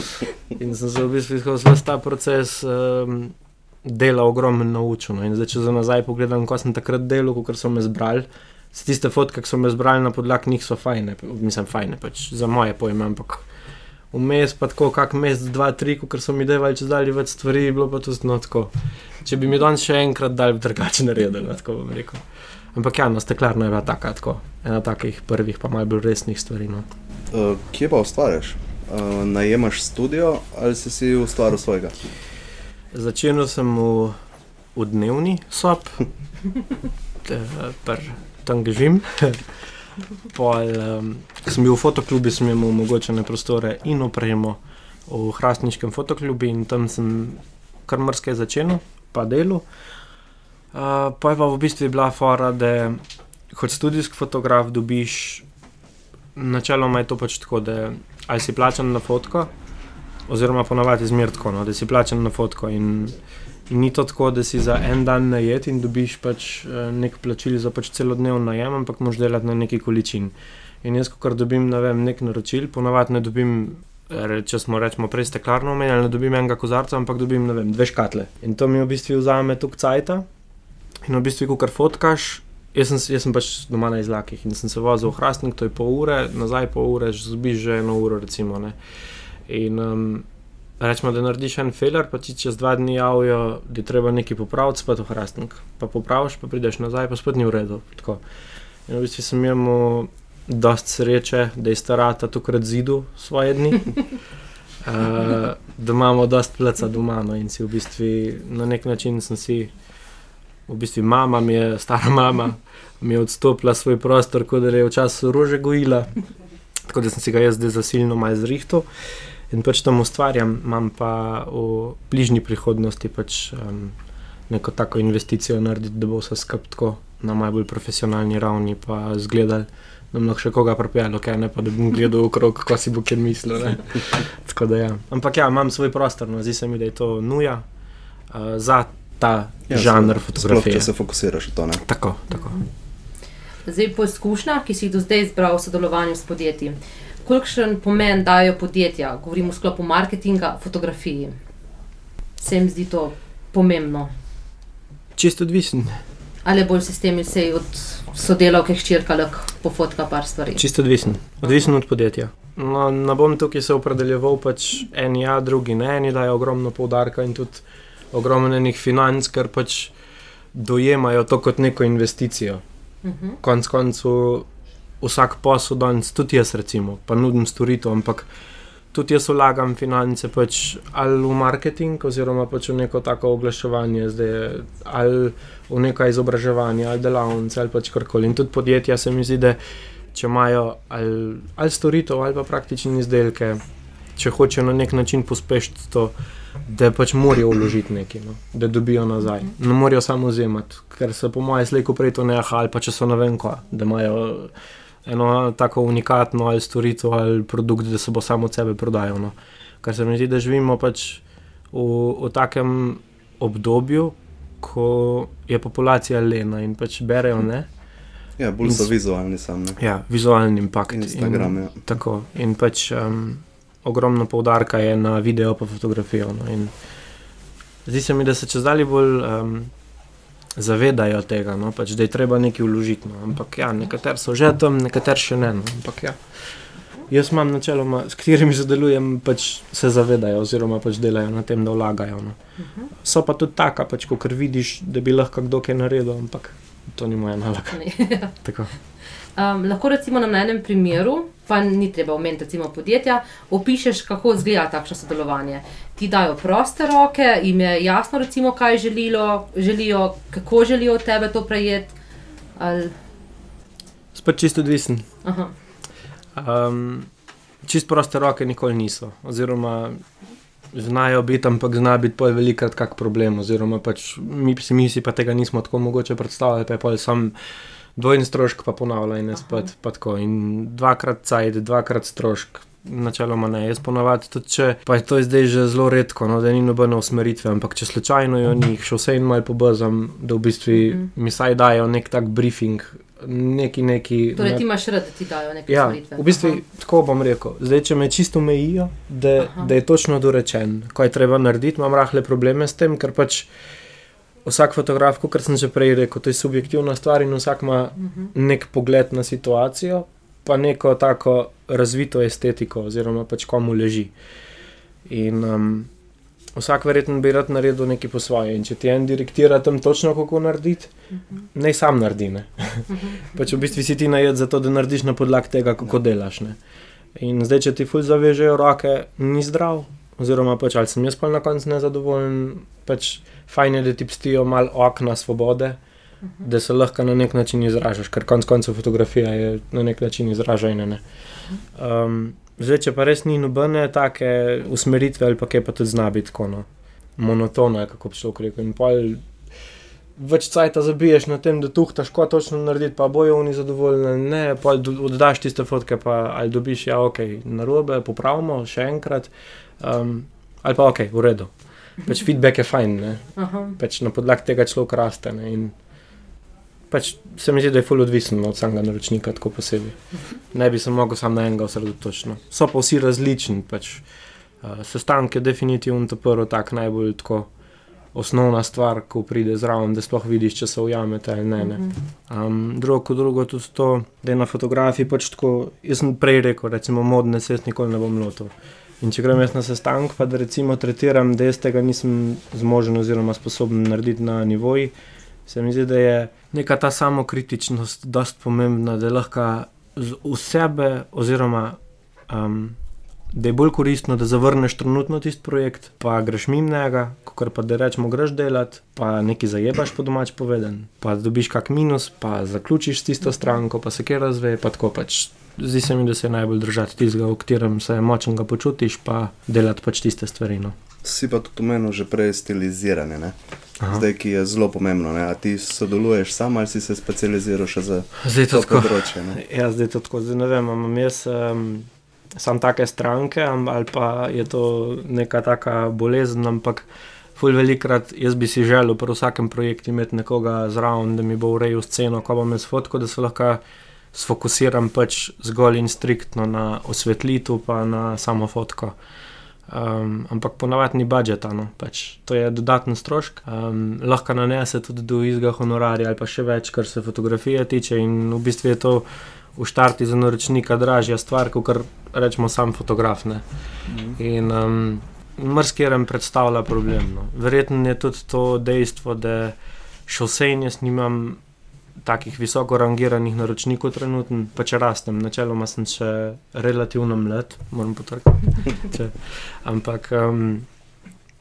In sem se v bistvu skozi ta proces um, dela ogromno naučil. No. In zdaj, če za nazaj pogledam, ko sem takrat delal, kot so me zbrali. Tiste fotke, ki so me zbrali na podlagi njih, so fajne, mislim, fajne, pač za moje pojme, ampak vmes pa tako, kak mesec, dva, tri, ker so mi devali čez dalje več stvari, bilo pa to zelo tako. Če bi mi danes še enkrat dal drugače naredili, no, tako bom rekel. Ampak ja, no, steklarno je bila taka, tako, ena takih prvih, pa malo bolj resnih stvari. No. Uh, kje pa ustvarjaš? Uh, najemaš studio ali si si ustvaril svojega? Začel sem v, v dnevni sob, tam živim. Pol, um, sem bil v fotoklubu, sem imel omogočene prostore in opremo v Hrastniškem fotoklubu in tam sem kar mrske začel, pa delo. Uh, pa je pa v bistvu bila fora, da kot študijski fotograf dobiš, načeloma je to pač tako, da ali si plačen na fotko, oziroma ponovadi zmerno, no, da si plačen na fotko. In, ni to tako, da si za en dan najet in dobiš pač eh, nek plačil za pač celodnevni najem, ampak moš delati na neki količini. In jaz, ko dobim ne vem, nek naročil, ponovadi ne dobim, če smo rečemo prej steklarno omenjali, ne dobim enega kozarca, ampak dobim vem, dve škatle. In to mi v bistvu vzame tuk cajt. In v bistvu, ko kar fotkaš, Jaz sem, jaz sem pač doma na izlakih in sem se vozil v Hrastnik, to je pol ure, nazaj pol ure, zbiš že eno uro. Recimo, in um, rečemo, da narediš en filar, pa ti čez dva dni javijo, da je treba nekaj popraviti, spet v Hrastnik. Pa popraviš, pa prideš nazaj, pa spet ni v redu. Tako. In v bistvu sem imel dosta sreče, da je starata tukaj zidu svoje dni. Uh, da imamo dosta pleca doma no, in si v bistvu na nek način sem si v bistvu mama mi je, stara mama, mi je odstopila svoj prostor, kot da je včasih rože gojila. Tako da sem si ga jaz zdaj zasilno malo zrihtel in pač tam ustvarjam, imam pa v bližnji prihodnosti pač um, neko tako investicijo narediti, da bo vse skupaj tako na najbolj profesionalni ravni pa zgledal. Da bom še koga pripeljal, okay, ne pa da bom gledal okrog, kako si bo kjer mislil. da, ja. Ampak ja, imam svoj prostor, no, zdi se mi, da je to nuja uh, za ta ja, žanr fotografije. Če se fokusiraš na to. Ne? Tako, tako. Zdaj, po izkušnjah, ki si jih do zdaj zbral v sodelovanju s podjetji, kolikšen pomen dajo podjetja, govorimo o sklopu marketinga, fotografiji? Se jim zdi to pomembno? Čisto odvisen. Ali bolj sistemi se od sodelavke hčerka lahko pofotka par stvari? Čisto odvisen. Odvisen od podjetja. No, ne bom tukaj se opredeljeval, pač eni ja, drugi ne, eni dajo ogromno poudarka in tudi ogromno enih financ, ker pač dojemajo to kot neko investicijo. Uh mhm. -huh. Konec koncev, vsak posel danes, tudi jaz, recimo, pa nudim storitev, ampak tudi jaz vlagam finance pač ali v marketing, oziroma pač v neko tako oglaševanje, zdaj, ali v neko izobraževanje, ali delavnice, ali pač karkoli. In tudi podjetja se mi zdi, da če imajo ali, ali storitev, ali pa praktične izdelke, če hočejo na nek način pospešiti to da pač morajo vložiti nekaj, no, da dobijo nazaj. Ne morajo samo vzemati, ker se po mojem slejku prej to ne aha, ali pa če so ne vem, ko, da imajo eno tako unikatno ali storitev ali produkt, da se bo samo od sebe prodajal. No. Ker se mi zdi, da živimo pač v, v takem obdobju, ko je populacija lena in pač berejo. Ne, Ja, bolj so vizualni sami. Ja, vizualni impact. Instagram. In, ja. Tako. In pač um, ogromno poudarka je na video in fotografijo. No, zdi se mi, da se če zdaj bolj um, zavedajo tega, no, pač, da je treba nekaj vložiti. No, ampak ja, nekateri so že tam, nekateri še ne. No, ampak ja. Jaz imam načeloma, s katerimi sodelujem, pač se zavedajo, oziroma pač delajo na tem, da vlagajo. No. Uh mhm. -huh. So pa tudi taka, pač, ko vidiš, da bi lahko kdo kaj naredil, ampak to ni moja naloga. Um, lahko recimo na enem primeru, pa ni treba omeniti, recimo podjetja, opišeš, kako izgleda takšno sodelovanje. Ti dajo proste roke, jim je jasno, recimo, kaj želijo, želijo, kako želijo od tebe to prejeti. Ali... Spet čisto odvisen. Um, čist proste roke nikoli niso. Oziroma, znajo biti, ampak zna biti pa velikrat kak problem. Oziroma, pač mi, mi si pa tega nismo tako mogoče predstavljati, pa je pa samo dvojni strošek, pa ponavljaj, spet, pa tako. In dvakrat cajt, dvakrat strošek. Načeloma ne, jaz ponovadi tudi če. Pa je to zdaj že zelo redko, no, da ni nobene usmeritve, ampak če slučajno jo ni, še vse in malo pobrzam, da v bistvu mm -hmm. mi saj dajo nek tak briefing. Neki, neki, torej, ti imaš rad, da ti dajo nekaj ja, v bistvu, tako bom rekel. Zdaj, če me čisto mejijo, da, da je točno dorečen, kaj treba narediti, imam rahle probleme s tem, ker pač vsak fotograf, kot sem že prej rekel, to je subjektivna stvar in vsak ima uh mhm. -huh. nek pogled na situacijo, pa neko tako razvito estetiko, oziroma pač komu leži. In um, vsak verjetno bi rad naredil nekaj po svoje. In če ti en direktira tam točno, kako narediti, uh mhm. -huh. naj sam naredi. Uh -huh. pač v bistvu si ti najed za to, da narediš na podlagi tega, kako no. delaš. Ne? In zdaj, če ti fulj zavežejo roke, ni zdrav, oziroma pač ali sem jaz pa na koncu nezadovoljen. Pač fajn je, da ti pstijo malo okna svobode, uh -huh. da se lahko na nek način izražaš, ker konec koncev fotografija je na nek način izražena. Um, zdaj, če pa res ni nobene take usmeritve ali pa kaj pa tudi zna biti tako no. monotono, kako bi šlo rekel. In pol več cajta zabiješ na tem, da tuhtaš, ko točno narediti, pa bojo oni zadovoljni, ne, pa oddaš tiste fotke, pa ali dobiš, ja, ok, na robe, popravimo še enkrat, um, ali pa ok, v redu pač feedback je fajn, pač na podlagi tega človek raste. Ne? In pač se mi zdi, da je fully odvisen od samega naročnika, tako posebej. Ne bi se mogel sam na enega osredotočiti. So pa vsi različni. Pač, uh, Sestanke je definitivno to prvo, tako najbolj tako osnovna stvar, ko pride zraven, da sploh vidiš, če se ujamete ali ne. ne. Um, drugo, kot drugo, tudi to, da je na fotografiji pač tako. Jaz sem prej rekel, recimo, modne se jaz nikoli ne bom lotil. In če grem jaz na sestanek, pa da recimo tretiram, da jaz tega nisem zmožen oziroma sposoben narediti na nivoji, se mi zdi, da je neka ta samokritičnost dost pomembna, da lahko v sebe oziroma um, da je bolj koristno, da zavrneš trenutno tisti projekt, pa greš mimo njega, kot pa da rečemo, greš delati, pa nekaj zajebaš po domač poveden, pa dobiš kak minus, pa zaključiš s tisto stranko, pa se kje razveje, pa tako pač. Zdi se mi, da se je najbolj držati tistega, v katerem se močno ga počutiš, pa delati pač tiste stvari. No. Si pa tudi omenil že prej stiliziranje, ne? zdaj ki je zelo pomembno. Ne? A ti sodeluješ sam ali si se specializiral še za to področje? Ja, zdaj to tako, zdaj ne vem, imam jaz. Um, sam take stranke, ali pa je to neka taka bolezen. Ampak, fulj velikrat jaz bi si želel pri vsakem projektu imeti nekoga zraven, da mi bo urejal sceno, ko bom jaz fotko, da se lahko sfokusiram pač zgolj in striktno na osvetlitev, pa na samo fotko. Um, ampak ponavadi ni budžeta, no. pač, to je dodaten strošek. Um, lahko nanese tudi do izga honorarja ali pa še več, kar se fotografije tiče, in v bistvu je to v štarti za naročnika dražja stvar, kot rečemo, sam fotograf. Mhm. In um, mrzkerem predstavlja problem. No. Verjetno je tudi to dejstvo, da še vsej jaz nimam takih visoko rangiranih naročnikov, trenutno pa če rastem, načeloma sem še relativno mlad, moram potrditi. Ampak. Um,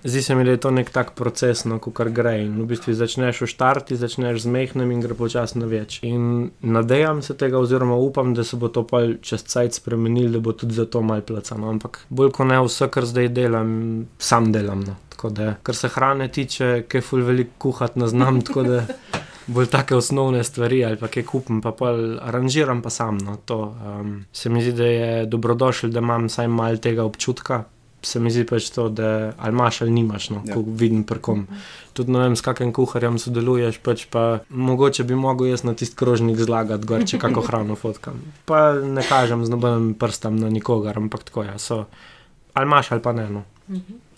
Zdi se mi, da je to nek tak proces, no, ko kar gre. In v bistvu začneš v štarti, začneš z mehkim in gre počasi na več. In nadejam se tega, oziroma upam, da se bo to pa čez cajt spremenil, da bo tudi za to malce placano. Ampak bolj kot ne vse, kar zdaj delam, sam delam. No. Da, kar se hrane tiče, kaj ful veliko kuhati ne znam, tako da bolj take osnovne stvari ali pa kaj kupim, pa pa aranžiram pa sam. No. To, um, se mi zdi, da je dobrodošel, da imam vsaj malo tega občutka se mi zdi pač to, da ali imaš ali nimaš, no, ja. ko vidim prkom. Tudi ne vem, s kakim kuharjem sodeluješ, pač pa mogoče bi mogel jaz na tisti krožnik zlagati, gor, če kako hrano fotkam. Pa ne kažem z nobenim prstom na nikogar, ampak tako je. Ja, ali imaš ali pa ne. No.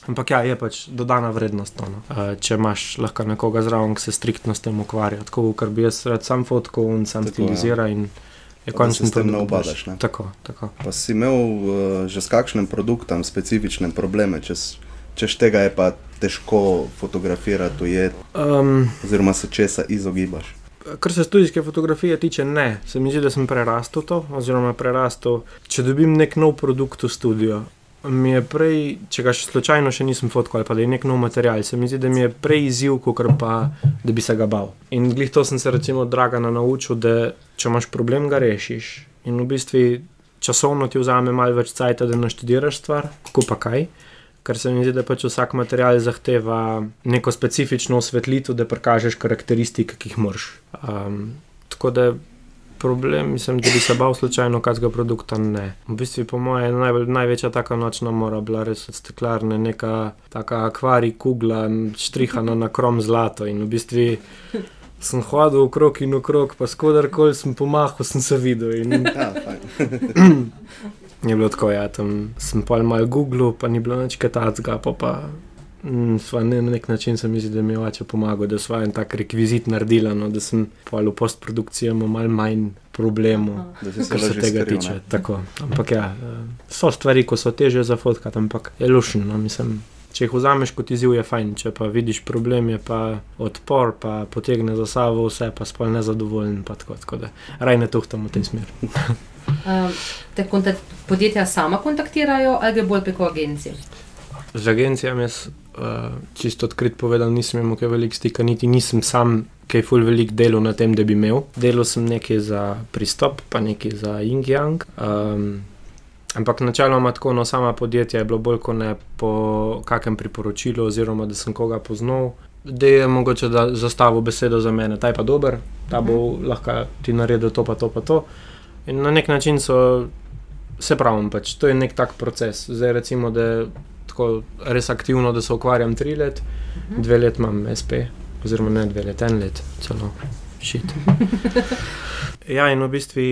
Ampak ja, je pač dodana vrednost. To, no. uh, če imaš lahko nekoga zraven, ki se striktno s tem ukvarja, tako kar bi jaz rad sam fotkal in sam stiliziral. Ja je končno s tem ne obadaš. Ne? Tako, tako. Pa si imel uh, že s kakšnim produktom specifične probleme, čez, čez tega je pa težko fotografirati, ujet, um, oziroma se česa izogibaš. Kar se študijske fotografije tiče, ne. Se mi zdi, da sem prerastel to, oziroma prerastel, če dobim nek nov produkt v studio, mi je prej, če ga še slučajno še nisem fotkal, ali pa da je nek nov material, se mi zdi, da mi je prej izziv, kot pa da bi se ga bal. In glih to sem se recimo Dragana naučil, da če imaš problem, ga rešiš. In v bistvu časovno ti vzame malo več časa, da naštudiraš stvar, kako pa kaj. Ker se mi zdi, da pač vsak material zahteva neko specifično osvetlitev, da prikažeš karakteristike, ki jih moraš. Um, tako da problem, mislim, da bi se bal slučajno kakega produkta. Ne. V bistvu, po mojem, najbolj, največja taka nočna mora bila res od steklarne, neka taka akvarij, kugla, štrihana na krom zlato. In v bistvu sem hodil okrog in okrog, pa skodarkoli sem pomahal, sem se videl. In... Ja, je bilo tako, ja, tam sem pa malo Google, pa ni bilo nič katacga, pa pa. Mm, ne, na nek način se mi zdi, da mi je oče pomagal, da sem en tak rekvizit naredila, no, da sem pa v postprodukciji imel malo manj problemov, kar se tega skril, tiče. Tako, ampak ja, eh, so stvari, ko so teže za fotkati, ampak je lušno. No, če jih vzameš kot izziv, je fajn, če pa vidiš problem, je pa odpor, pa potegne za sabo vse, pa spol nezadovoljen. Pa tako, tako da raj ne tuhtam v tej smeri. um, te podjetja sama kontaktirajo ali gre bolj preko agencije? Z agencijami jaz uh, čisto odkrit povedal, nisem imel kaj velik stika, niti nisem sam kaj ful velik delo na tem, da bi imel. Delo sem nekaj za pristop, pa nekaj za Ying Yang. Um, ampak načeloma tako, no sama podjetja je bilo bolj kot ne po kakem priporočilu, oziroma da sem koga poznal. Da je mogoče da zastavil besedo za mene, ta je pa dober, ta bo mhm. lahko ti naredil to, pa to, pa to. In na nek način so, se pravi, pač, to je nek tak proces. Zdaj, recimo, da tako res aktivno, da se ukvarjam tri let, uh mhm. -huh. dve let imam SP, oziroma ne dve let, en let celo. šit. Ja, in v bistvu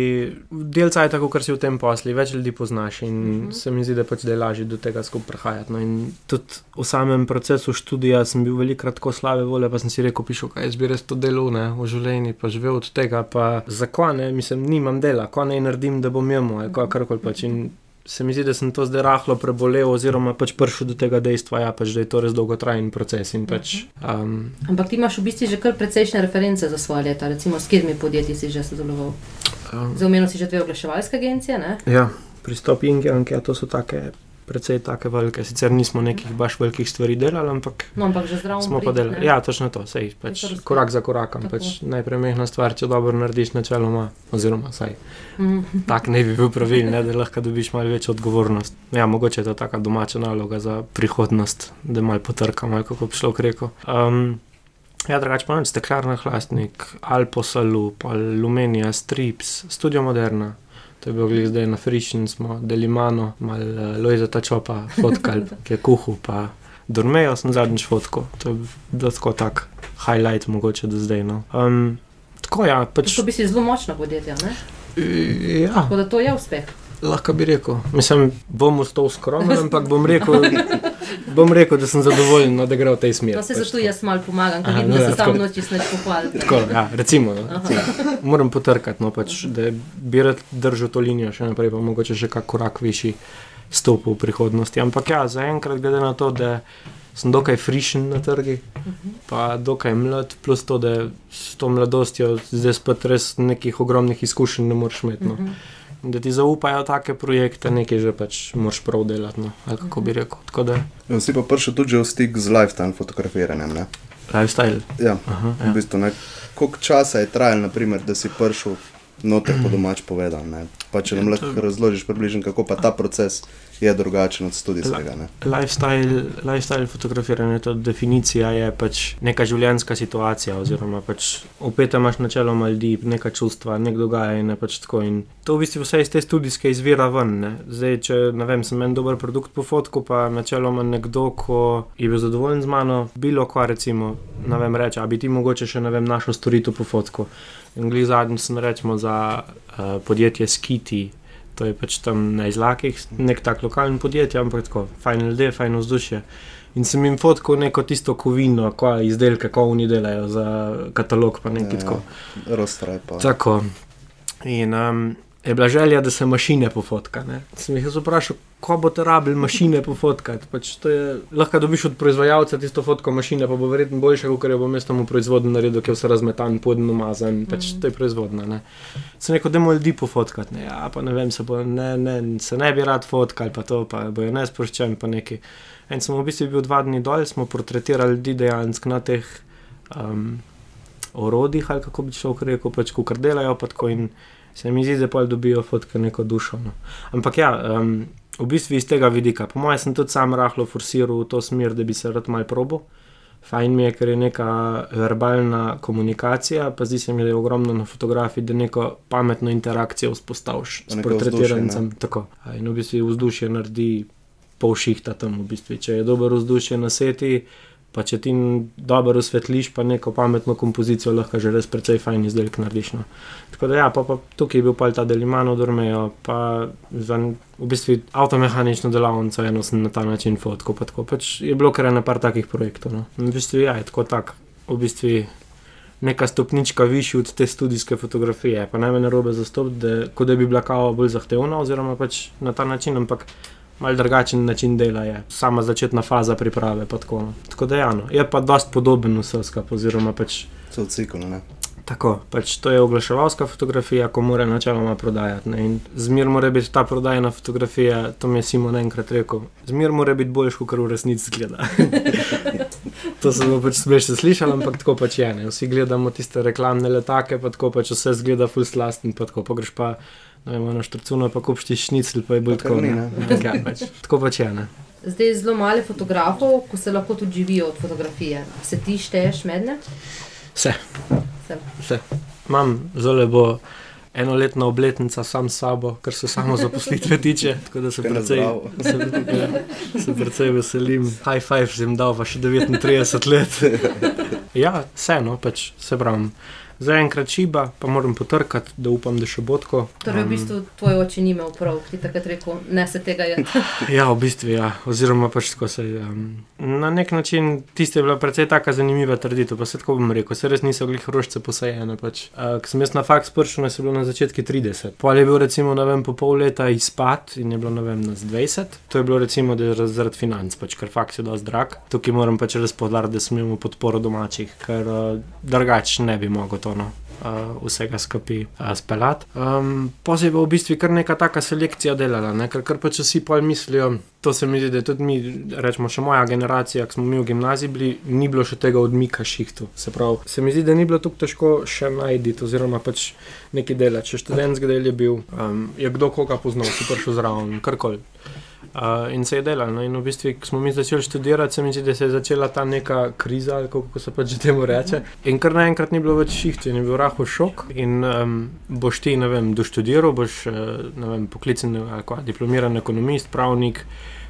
delca je tako, ker si v tem poslu, več ljudi poznaš in uh mhm. -huh. se mi zdi, da pač da je lažje do tega skupaj prihajati. No, in tudi v samem procesu študija sem bil velikrat tako slabe volje, pa sem si rekel, pišu, kaj jaz bi res to delal ne, v življenju, pa živel od tega, pa zakon, ne, mislim, nimam dela, ko ne naredim, da bom imel, karkoli pač. In se mi zdi, da sem to zdaj rahlo prebolel, oziroma pač prišel do tega dejstva, ja, pač, da je to res dolgotrajen proces. Pač, um, Ampak ti imaš v bistvu že kar precejšnje reference za svoje leta, recimo s katerimi podjetji si že sodeloval. Um, Za omenil si že dve oglaševalske agencije. Ne? Ja, pristop in to so take precej tako velike. Sicer nismo nekih baš velikih stvari delali, ampak, no, ampak smo pa delali. Ja, točno to, sej, pač, korak za korakom. Pač, najprej mehna stvar, če dobro narediš načeloma, oziroma saj. Mm. Tak ne bi bil pravilen, da lahko dobiš malo več odgovornost. Ja, mogoče je to taka domača naloga za prihodnost, da malo potrkam, kako bi šlo reko. Um, Ja, drugače pa ne, steklarna hlastnik, Alposalu, Aluminija, Strips, Studio Moderna. To je bilo glede zdaj na Frišin, smo delimano, malo uh, Lojza Tačopa, fotkal, ki je kuhu, pa Dormejo sem zadnjič fotko. To je bilo tako tak highlight mogoče do zdaj. No. Um, tako ja, pač. To bi si zelo močno podjetje, ne? Ja. Tako da to je uspeh. Lahko bi rekel, mislim, bom ostal skromen, ampak bom rekel, bom rekel, da sem zadovoljen, no, da gre v tej smeri. No, se pač zato jaz malo pomagam, ker vidim, da se tam noči sneš pohvaliti. Tako, ja, recimo, no, recimo. Moram potrkati, no, pač, da bi rad držal to linijo še naprej, pa mogoče še kak korak višji stop v prihodnosti. Ampak ja, zaenkrat glede na to, da sem dokaj frišen na trgi, pa dokaj mlad, plus to, da s to mladostjo zdaj spet res nekih ogromnih izkušenj ne moreš imeti. No. Uh -huh da ti zaupajo take projekte, nekaj že pač moraš prav delati. No, kako bi rekel. Da... Ja, si pa prišel tudi v stik z lifetime fotografiranjem. Ne? Lifestyle. Ja, Aha, ja. v bistvu. Koliko časa je trajalo, da si prišel noter po domač povedal? Pa če nam lahko razložiš, približno, kako pa ta proces je drugačen od študijskega. Ne? Lifestyle, lifestyle fotografiranja, to definicija je pač neka življenjska situacija, oziroma pač upete imaš načeloma ljudi, neka čustva, nek dogajanje. Pač in to v bistvu vse iz te študijske izvira ven. Ne? Zdaj, če ne vem, sem en dober produkt po fotku, pa načeloma nekdo, ko je bil zadovoljen z mano, bilo kva recimo, ne vem, reče, a bi ti mogoče še ne vem, našel storitev po fotku. In glede zadnjič sem rečemo za uh, podjetje Skiti, to je pač tam na izlakih, nek tak lokalen podjetje, ampak tako, fajn ljudi, fajn vzdušje. In sem jim fotkal neko tisto kovino, ko izdelke, ko oni delajo za katalog, pa nekaj ja, tako. Ja, Rozstraj pa. Tako. In um, je bila želja, da se mašine pofotka. Ne. Sem jih vprašal, ko boste rabili mašine pofotkati. Pač lahko dobiš od proizvajalca tisto fotko mašine, pa bo verjetno boljše, kot jo bom jaz tam v proizvodnju naredil, ker vse razmetan, podno mazan, pač mm. to je proizvodna. Ne. Sem rekel, da morajo ljudi pofotkati. Ne. Ja, pa ne vem, se, bo, ne, ne, se ne bi rad fotkali, pa to, pa bojo ne sproščeni, pa neki. In sem v bistvu bil dva dni dol, smo portretirali ljudi dejansko na teh um, orodjih, ali kako bi šel, rekel, pač, ko kar delajo, pa tako in se mi zdi, da pa dobijo fotke neko dušo. No. Ampak ja, um, v bistvu iz tega vidika, po mojem, sem tudi sam rahlo forsiral v to smer, da bi se rad mal probo. Fajn mi je, ker je neka verbalna komunikacija, pa zdi se mi, da je ogromno na fotografiji, da neko pametno interakcijo vzpostaviš s portretirancem. In v bistvu vzdušje naredi pol šihta tam, v bistvu. če je dobro vzdušje na seti, Pa če ti dobro osvetliš, pa neko pametno kompozicijo, lahko že res precej fajn izdelek narediš. No. Tako da, ja, pa, pa tukaj je bil pa ta delimano, dormejo, pa za v bistvu avtomehanično delavnico eno sem na ta način fotko. Pa tako, pač je bilo kar ena par takih projektov. No. V bistvu ja, je tako tak, v bistvu neka stopnička višji od te študijske fotografije. Pa ne me narobe zastopiti, da, da bi bila kava bolj zahtevna, oziroma pač na ta način, ampak mal drugačen način dela je, sama začetna faza priprave. Tako, no. tako da ja, no. je pa dosti podoben vse skupaj, oziroma pač. So ciklo, ne. Tako, pač to je oglaševalska fotografija, ko mora načeloma prodajati. Zmer mora biti ta prodajna fotografija, to mi je Simon enkrat rekel. Zmer mora biti boljš, kot v resnici zgleda. to smo pač smešno slišali, ampak tako pač je. Ne. Vsi gledamo tiste reklamne letake, pa tako pač vse zgleda full slast in pa tako pogreš pa na štrcuno, pa kopšti šnicl, pa je bolj tako. Ja, pač. Tako pač je. Ne? Zdaj je zelo malo fotografov, ko se lahko tudi živijo od fotografije. Se ti šteješ medne? Vse. Vse. Imam zelo lepo enoletno obletnico sam s sabo, kar se samo zaposlitve tiče. Tako da se precej, se, ja, se precej veselim. High five sem dal, pa še 39 let. ja, vseeno, pač se pravim. Zaenkrat šiba, pa moram potrkati, da upam, da še bo tako. Torej, v bistvu tvoj oči ni imel prav, ti takrat rekel, ne se tega je. ja, v bistvu ja, oziroma pač tako se je. Um, na nek način tiste je bila precej taka zanimiva trditev, pa se tako bom rekel, se res niso glih rožce posajene. Pač. Uh, Ker sem jaz na faks pršel, ne se bilo na začetku 30. Pol je bil recimo, ne vem, po pol leta izpad in je bilo, ne vem, na 20. To je bilo recimo, da je zaradi financ, pač, ker faks je dosti drag. Tukaj moram pač res podariti, da smo imeli podporo domačih, ker uh, drugače ne bi mogel to. No. Uh, vsega skupaj uh, speljati. Um, Posebej v bistvu kar neka taka selekcija delala, ne? ker, ker pač vsi pol mislijo, to se mi zdi, da tudi mi, rečemo, še moja generacija, ki smo mi v gimnaziji bili, ni bilo še tega odmika šihtu. Se pravi, se mi zdi, da ni bilo tako težko še najti, oziroma pač nekaj dela. Če študentski del je bil, um, je kdo koga poznal, si prišel zraven, karkoli. Uh, in se je delalo. No? In v bistvu, ko smo mi začeli študirati, se mi zdi, da se je začela ta neka kriza, kako se pač temu reče. In kar naenkrat ni bilo več šihti, je bil rahel šok. In um, boš ti, ne vem, doštudiral, boš vem, poklican ali kva, diplomiran ekonomist, pravnik,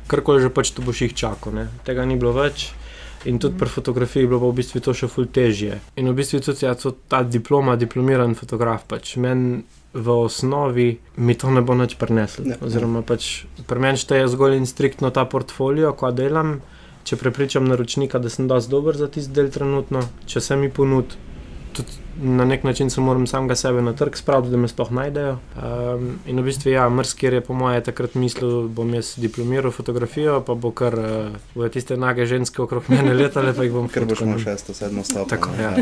karkoli že pač to boš jih čakal. Ne? Tega ni bilo več. In tudi pri fotografiji je bilo v bistvu to še ful težje. In v bistvu tudi ja, ta diploma, diplomiran fotograf, pač meni v osnovi mi to ne bo več preneslo. Oziroma, pač, pri meni šteje zgolj in striktno ta portfolio, ko delam. Če prepričam naročnika, da sem dovolj dober za tisti del trenutno, če se mi ponudi, tudi na nek način se moram samega sebe na trg spraviti, da me sploh najdejo. Um, in v bistvu, ja, mrski je po mojem takrat mislil, bom jaz diplomiral fotografijo, pa bo kar uh, tiste nage ženske okrog mene letale, pa jih bom kar. Ker boš imel šesto, sedmo stopnjo. Tako, ja.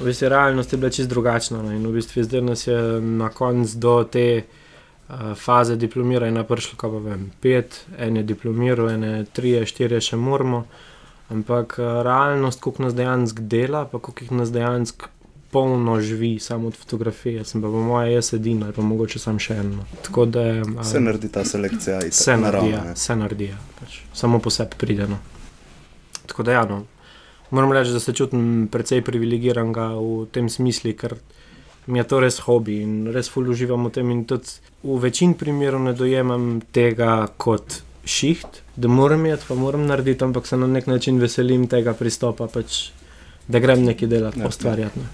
V bistvu realnost je bila čisto drugačna. No? In v bistvu zdaj nas je na koncu do te uh, faze diplomiranja prišlo, kako vem, pet, en je diplomiral, ene tri, štiri še moramo. Ampak uh, realnost, koliko nas dejansko dela, pa koliko nas dejansko polno živi samo od fotografije, sem pa po mojem jaz edino, ali pa mogoče sam še eno. Da, um, se naredi ta selekcija, se naredi, ja, se naredi, ja, pač. samo po sebi prideno. Tako da, ja, no, moram reči, da se čutim precej privilegiran v tem smislu, ker mi je to res hobi in res fully uživam v tem. In tudi v večini primerov ne dojemam tega kot šiht, da moram jeti, pa moram narediti, ampak se na nek način veselim tega pristopa, pač, da grem nekaj delati, ja, ustvarjati. Ne.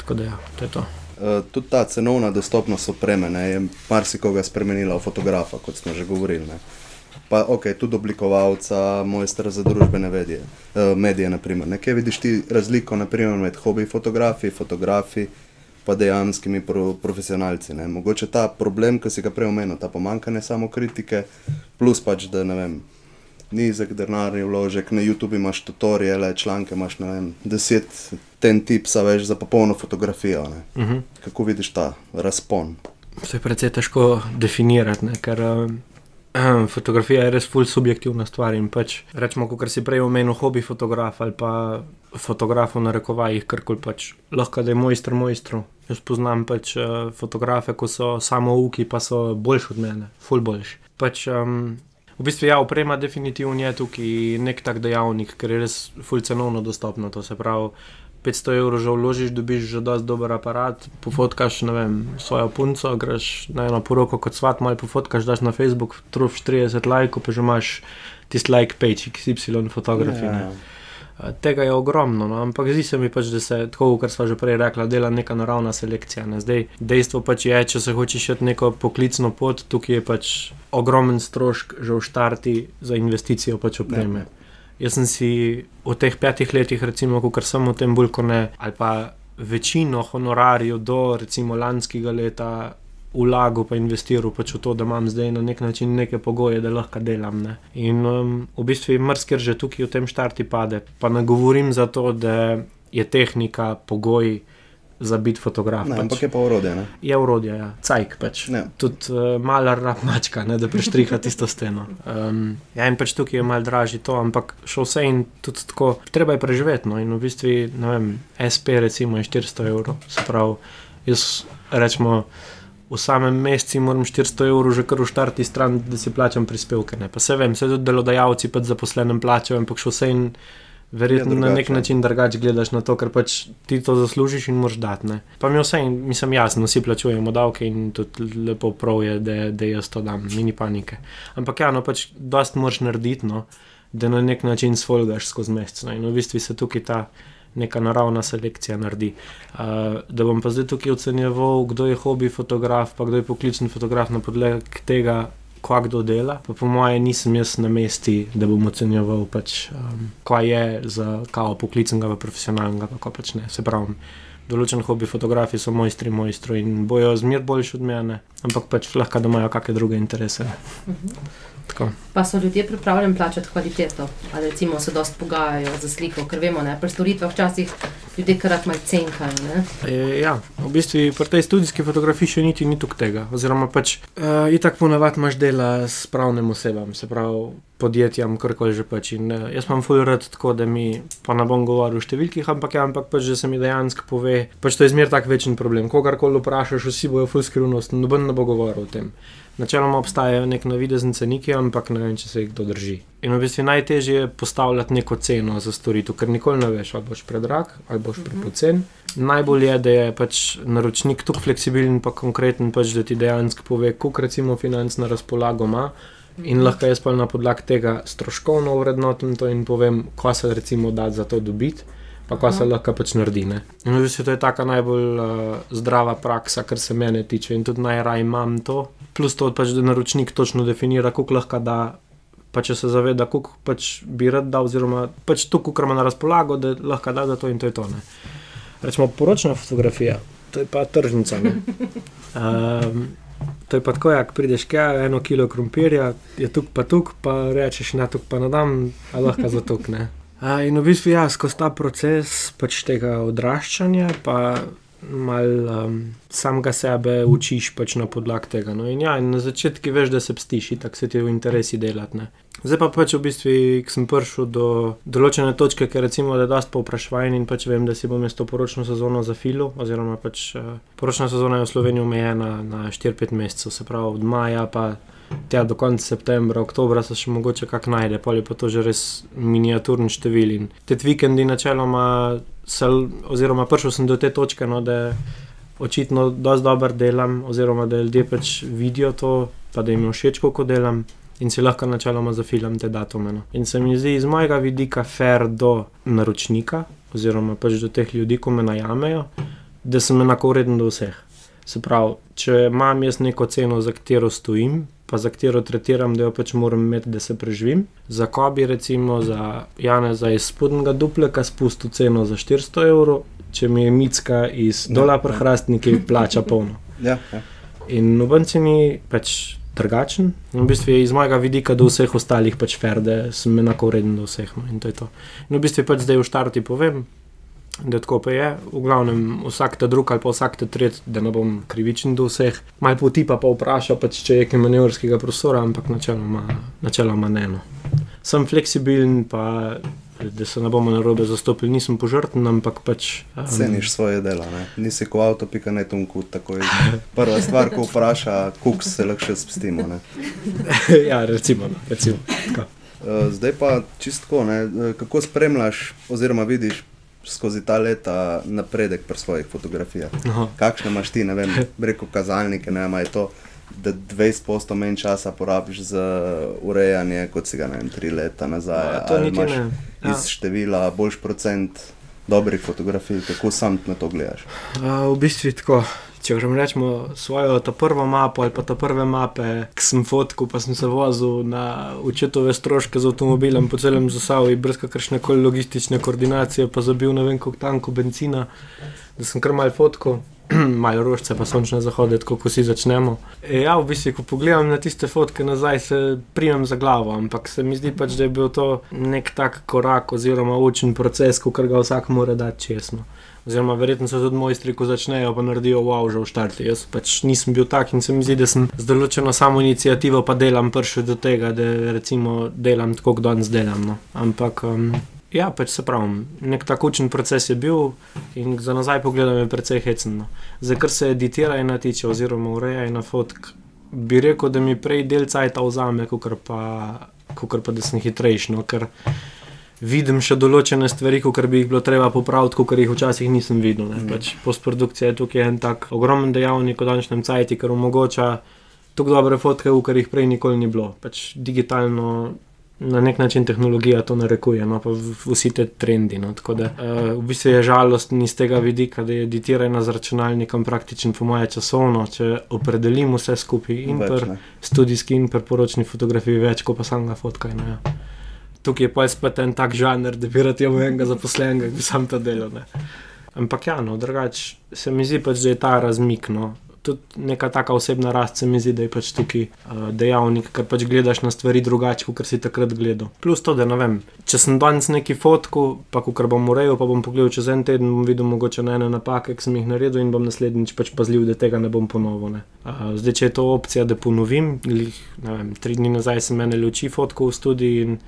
Tako da, ja, to je to. Uh, tudi ta cenovna dostopnost opreme ne, je marsikoga spremenila v fotografa, kot smo že govorili. Ne pa ok, tudi oblikovalca, mojstra za družbene medije. Uh, medije naprimer. Nekje vidiš ti razliko naprimer, med hobi fotografi, fotografi, pa dejanskimi pro, profesionalci. Ne? Mogoče ta problem, ki si ga prej omenil, ta pomankanje samo kritike, plus pač, da ne vem. Nizek denarni vložek, na YouTubu imaš tutoriale, članke imaš, ne vem, deset ten tipsa več za popolno fotografijo. Uh mhm. -huh. Kako vidiš ta razpon? To je precej težko definirati, ne? ker um, Fotografija je res fully subjektivna stvar. Pač, rečemo, kot si prej omenil, hobi fotograf ali pa fotograf v narekovajih, kar koli pač. Lahko da je mojster mojstru. Jaz poznam pač uh, fotografe, ko so samo uki, pa so boljši od mene, fully boljši. Pač, um, v bistvu, ja, oprema definitivno je tukaj nek tak dejavnik, ker je res fully cenovno dostopno. To se pravi. 500 evrov že vložiš, dobiš že dosti dober aparat, pofotkaš vem, svojo punco, greš na eno poroko kot svat, malo pofotkaš, daš na Facebook, trufiš 30 lajkov, pa že imaš tisti like page, psilon fotografije. Yeah. Ja. Tega je ogromno, no? ampak zdi se mi pač, da se, tako kot smo že prej rekli, dela neka naravna selekcija. Ne? Zdaj, dejstvo pač je, če se hočeš iti neko poklicno pot, tukaj je pač ogromen strošek že v štarti za investicijo pač opreme. Ja. Jaz sem si v teh petih letih, recimo, kar sem v tem kot ne, ali pa večino honorarjev do recimo lanskega leta vlagal, pa investiral pač v to, da imam zdaj na nek način neke pogoje, da lahko delam. Ne. In um, v bistvu je mrzker že tukaj v tem štarti pade. Pa ne govorim za to, da je tehnika pogoj za biti fotograf. Ne, pač. Ampak je pa urodje. Ne? Je urodje, ja. cajk pač. Tudi uh, mala rapmačka, ne, da preštriha tisto steno. Um, ja, in pač tukaj je mal dražji to, ampak še vse in tudi tako, treba je preživeti. No, in v bistvu, ne vem, SP recimo je 400 evrov. Se pravi, jaz rečemo. V samem mesecu moram 400 evrov že kar uštarti stran, da si plačam prispevke. Ne. Pa se vem, se tudi delodajalci pa zaposlenem plačajo, ampak še vse in verjetno na nek način drugače gledaš na to, ker pač ti to zaslužiš in moraš dati. Ne? Pa mi vse, mislim, jasno, vsi plačujemo davke in tudi lepo prav je, da, da jaz to dam, mini panike. Ampak ja, no pač dost moraš narediti, no, da na nek način svolgaš skozi mesec. No? In v bistvu se tukaj ta neka naravna selekcija naredi. Uh, da bom pa zdaj tukaj ocenjeval, kdo je hobi fotograf, pa kdo je poklicni fotograf na podlagi tega. Kva kdo dela, pa po mojem, nisem jaz na mesti, da bom ocenjeval, pač, um, kaj je za kao poklicnega, pa profesionalnega, pa pač ne. Se pravi, določen hobi fotografi so mojstri, mojstri in bojo zmer boljši od mene, ampak pač lahko da imajo kakšne druge interese. Mhm. Tako. Pa so ljudje pripravljeni plačati kvaliteto, ali recimo se dosta pogajajo za sliko, ker vemo, da pri storitvah včasih ljudje krat malo cenkajo. E, ja, v bistvu pri tej študijski fotografiji še niti ni tukaj tega. Oziroma, pač, uh, itak ponavadi imaš dela s pravnim osebam, se pravi podjetjem, karkoli že pač. In, uh, jaz imam full rad tako, da mi, pa ne bom govoril o številkah, ampak, ja, ampak pač, da se mi dejansko pove, pač to je zmer tak večen problem. Kogarkoli vprašaš, vsi bojo full skrivnost, noben ne bo govoril o tem. Načeloma obstajajo nek navidezni ceniki, ampak ne vem, če se jih kdo drži. In v bistvu najtežje je postavljati neko ceno za storitev, ker nikoli ne veš, ali boš predrag ali boš mhm. prepocen. Najbolje je, da je pač naročnik tako fleksibilen in konkreten, pač, da ti dejansko pove, koliko recimo financ na razpolago ima. In lahko jaz pa na podlagi tega stroškovno vrednotim to in povem, ko se recimo da za to dobiti pa kaj se lahko pač naredi. Ne? In v bistvu to je ta najbolj uh, zdrava praksa, kar se mene tiče in tudi najraje imam to. Plus to, pač, da naročnik točno definira, koliko lahko da. Pa če se zaveda, koliko pač bi rad dal, oziroma pač to, kar ima na razpolago, da lahko da, da to in to je to. Ne. Rečemo, poročna fotografija, to je pa tržnica. Um, to je pa tako, jak prideš kaj, eno kilo krompirja, je tukaj pa tukaj, pa rečeš, na tukaj pa nadam, a lahko za tukaj. In v bistvu, ja, skozi ta proces pač tega odraščanja, pa malo um, samega sebe učiš pač na podlagi tega. No. In, ja, in na začetku veš, da se pstiš, tako se ti v interesi delati. Ne. Zdaj pa pač v bistvu, ko sem prišel do določene točke, ker recimo, da je dosta povpraševanj in pač vem, da si bom jaz to poročno sezono za filo, oziroma pač uh, poročna sezona je v Sloveniji omejena na 4-5 mesecev, se pravi od maja pa tja do konca septembra, oktobra se še mogoče kaj najde, pa je pa to že res miniaturni števil. In te vikendi, načeloma, sel, oziroma prišel sem do te točke, no, da očitno dosti dobro delam, oziroma da ljudje pač vidijo to, pa da jim je všeč, kako delam. In si lahko načeloma zafilam te datume. No. In se mi zdi iz mojega vidika fair do naročnika, oziroma pač do teh ljudi, ko me najamejo, da sem enako vreden do vseh. Se pravi, če imam jaz neko ceno, za katero stojim, pa za katero tretiram, da jo pač moram imeti, da se preživim. Za kobi, recimo, za Janeza iz spodnjega dupleka spustil ceno za 400 evrov, če mi je Micka iz ja, dola ja. prehrastniki plača polno. Ja, ja. In noben se ni pač drugačen. V bistvu je iz mojega vidika do vseh ostalih pač fer, da sem enako vreden do vseh. No, in to je to. In v bistvu pač zdaj v štartu povem, da tako pa je. V glavnem, vsak ta drug ali pa vsak ta tretji, da ne bom krivičen do vseh. Mal poti pa pa vpraša, pač, če je kaj manevrskega prostora, ampak načeloma, načeloma ne. No. Sem fleksibilen, pa da se ne bomo na robe zastopili, nisem požrten, ampak pač. Um, Ceniš svoje delo, ne? nisi kot avto, pika ne tunku. Prva stvar, ko vpraša, kuk se lahko še spustimo. ja, recimo. No, recimo. Uh, zdaj pa čistko, kako spremljaš oziroma vidiš skozi ta leta napredek pri svojih fotografijah. Aha. Kakšne imaš ti, ne vem, reko kazalnike, ne vem, je to, da 20% manj časa porabiš za urejanje, kot si ga ne vem, tri leta nazaj. Ja, to imaš ja. iz števila boljš procent dobrih fotografij, kako sam na to gledaš? A, v bistvu tako če gremo rečemo svojo to prvo mapo ali pa to prve mape, ki sem fotkal, pa sem se vozil na učetove stroške z avtomobilom po celem zasavu, brez kakršne koli logistične koordinacije, pa zabil ne vem koliko tanko benzina, da sem kar mal fotkal. Malo rožce, pa sončne zahode, tako ko si začnemo. E, ja, v bistvu, ko pogledam na tiste fotke nazaj, se primem za glavo, ampak se mi zdi pač, da je bil to nek tak korak oziroma učen proces, ko ga vsak mora dati čestno. Oziroma, verjetno so tudi mojstri, ko začnejo, pa naredijo wow, že v štartu. Jaz pač nisem bil tak in se mi zdi, da sem z določeno samo inicijativo pa delam prši do tega, da recimo delam tako, kot danes delam. No. Ampak. Um, Ja, pač se pravi, nek tako učen proces je bil in za nazaj pogledam, je precej hecno. Zdaj, kar se editira in tiče, oziroma ureja in fotk, bi rekel, da mi prej del cajt vzame, kot pa, pa da sem hitrejši. No, vidim še določene stvari, kot bi jih bilo treba popraviti, kot jih včasih nisem videl. Mm. Pač postprodukcija je tukaj en tak ogromen dejavnik v današnjem cajtu, ker omogoča tako dobre fotke, kot jih prej nikoli ni bilo. Pač digitalno na nek način tehnologija to narekuje, no pa vsi te trendi. No, tako da uh, v bistvu je žalost iz tega vidika, da je editiranje z računalnikom praktično po moje časovno, če opredelim vse skupaj in per studijski in per poročni fotografiji več, kot pa samega fotka. No, ja. Tukaj je pa spet en tak žanr, da bi rad imel enega zaposlenega, ki bi sam to delal. Ne. Ampak ja, no, drugače se mi zdi pač, da je ta razmik. No tudi neka taka osebna rast, se mi zdi, da je pač tukaj uh, dejavnik, ker pač gledaš na stvari drugače, kot si takrat gledal. Plus to, da ne vem, če sem danes neki fotko, pa ko bom urejal, pa bom pogledal čez en teden, bom videl mogoče na ene napake, ki sem jih naredil in bom naslednjič pač pazljiv, da tega ne bom ponovil. Uh, zdaj, če je to opcija, da ponovim, glih, ne vem, tri dni nazaj sem meni luči fotko v studiu ko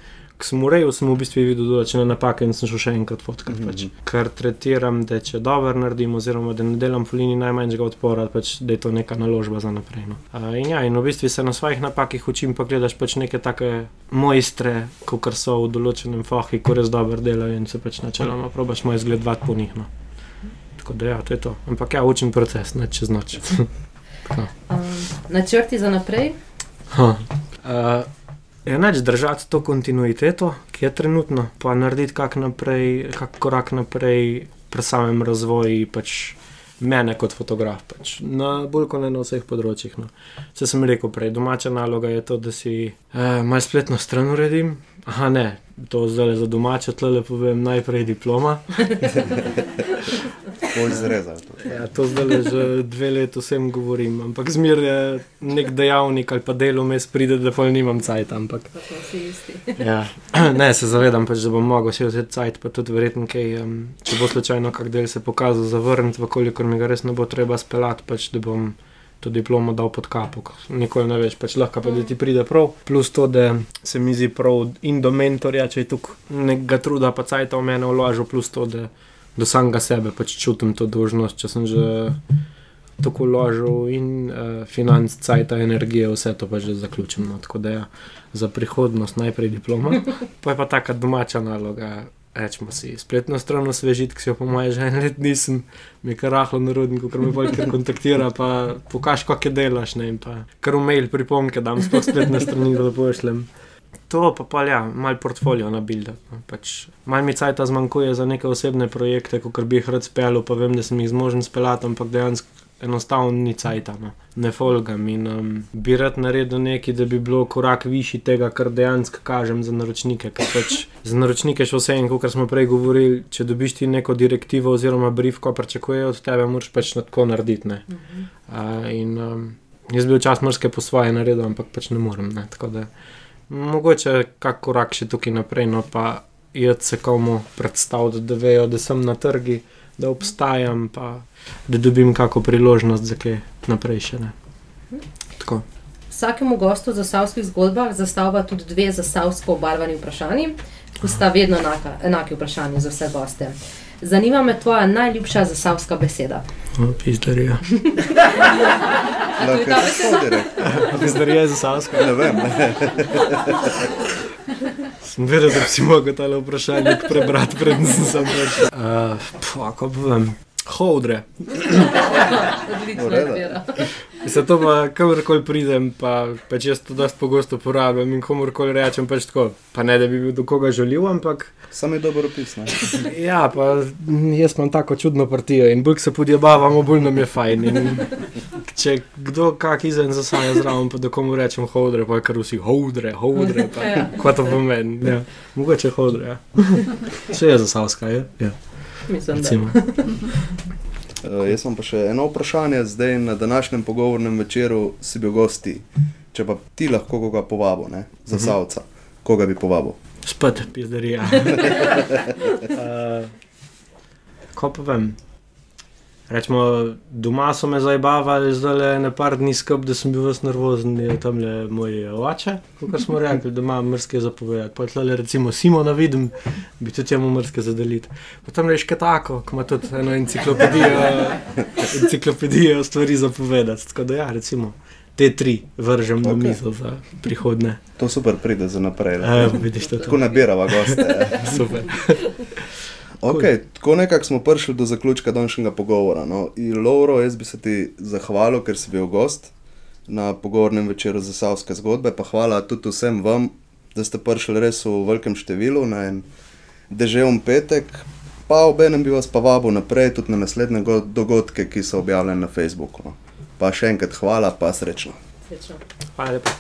sem urejal, sem v bistvu videl določene napake in sem šel še enkrat fotkati. Mm -hmm. pač. Ker tretiram, da če dobro naredim, oziroma da ne delam v liniji najmanjšega odpora, pač, da je to neka naložba za naprej. No. Uh, in, ja, in v bistvu se na svojih napakih učim, pa gledaš pač neke take mojstre, kot so v določenem fahu, ko res dobro delajo in se pač načeloma probaš moj zgled vat po njih. No. Tako da ja, to je to. Ampak ja, učim proces, ne čez noč. um, načrti za naprej? Uh, je neč držati to kontinuiteto, ki je trenutno, pa narediti kak, naprej, kak korak naprej pri samem razvoju pač mene kot fotograf. Pač. Na bolj kot na vseh področjih. No. Se sem rekel prej, domača naloga je to, da si eh, malo spletno stran uredim. Aha, ne, to zdaj za domače, tle le povem najprej diploma. tako izrezal. Ja, to zdaj že dve leti vsem govorim, ampak zmer je nek dejavnik ali pa delo mes pride, da pa nimam cajt. Ampak... Ja. Ne, se zavedam, pač, da bom mogel še vzeti cajt, pa tudi verjetno, kaj, um, če bo slučajno kak del se pokazal zavrniti, vkolikor mi ga res ne bo treba speljati, pač, da bom. To diplomo dal pod kapo, nikoli ne veš, pač lahko pa da ti pride prav. Plus to, da se mi zdi prav in do mentorja, če je tukaj nekaj truda, pa cajt v mene vložil, plus to, da do samega sebe pač čutim to dožnost, če sem že tako vložil in uh, financ, cajt, energije, vse to pa že zaključim. No. Tako da ja, za prihodnost najprej diploma, pa je pa taka domača naloga. Rečemo si, spletno stran osvežiti, ki si jo po mojem že en let nisem, mi je kar rahlo narodnik, ker me bolj kontaktira, pa pokaž, kako je delaš, ne, in pa kar v mail pripomke dam, sploh spletne strani, da pošljem. To pa pa ja, malo portfolio na build. No. Pač, malo mi cajt zmanjkuje za neke osebne projekte, kot bi jih rad speljal, pa vem, da sem jih zmožen speljati, ampak dejansko enostavno ni cajt, no. ne folgam. In um, bi rad naredil nekaj, da bi bilo korak višji tega, kar dejansko kažem za naročnike. Pač, za naročnike še vse en, kot smo prej govorili, če dobiš ti neko direktivo oziroma brief, ko pričakujejo od tebe, moraš pač na tako narediti. -huh. uh, in um, jaz bi včasih morske po svoje naredil, ampak pač ne morem. Ne, mogoče kak korak še tukaj naprej, no pa jaz se komu predstavljam, da vejo, da sem na trgi, da obstajam, pa da dobim kakšno priložnost za kaj naprej še ne. Tako. Vsakemu gostu za savskih zgodbah zastavlja tudi dve za savsko obarvani vprašanji, ki sta vedno enaka, enaki vprašanji za vse goste. Zanima me tvoja najljubša zasavska beseda. Pizdarija. Lahko je ta beseda. Pizdarija je zasavska. Ne vem. Sem vedel, da si mogel tale vprašanje prebrati, predtem sem se prišel. Uh, Kako povem? Hodre. Se to pa, kamorkoli pridem, pa, pa če jaz to dosti pogosto uporabljam in komorkoli rečem, pač tako, pa ne da bi bil do koga žaljiv, ampak. Sam je dobro opisan. ja, pa jaz imam tako čudno partijo in bolj se podjebavamo, bolj nam je fajn. In, če kdo kak izven zasanja zraven, pa da komu rečem hodre, pa kar vsi hodre, hodre, pa ja. kva to pomeni. Ja. Mogoče hodre, ja. Če je zasavska, je. Ja. Mislim, da. Uh, jaz imam pa še eno vprašanje, zdaj na današnjem pogovornem večeru si bil gosti. Če pa ti lahko koga povabo, ne, za uh mhm. -huh. savca, koga bi povabil? Spet, pizderija. uh, ko pa vem, Rečemo, doma so me zabavali, zdaj le ne par dni skupaj, da sem bil vse nervozen, je tam le moj oče, kot smo rekli, da ima mrske zapovedati. Pa tle, recimo, Simona vidim, bi tudi imel mrske zadeliti. Potem reš kaj tako, ko ima tudi eno enciklopedijo, enciklopedijo stvari zapovedati. Tako da ja, recimo. Te tri vržem okay. na mizo za prihodne. To super pride za naprej. E, vidiš, tako nabirava goste. super. Okay, tako nekako smo prišli do zaključka današnjega pogovora. No. Lauro, jaz bi se ti zahvalil, ker si bil gost na pogovornem večeru za Savske zgodbe. Pa hvala tudi vsem vam da ste prišli res v velikem številu na en deževen petek. Pa obenem bi vas pa vabil naprej tudi na naslednje dogodke, ki so objavljene na Facebooku. No. Pa še enkrat hvala, pa srečno. Srečno. Hvala lepa.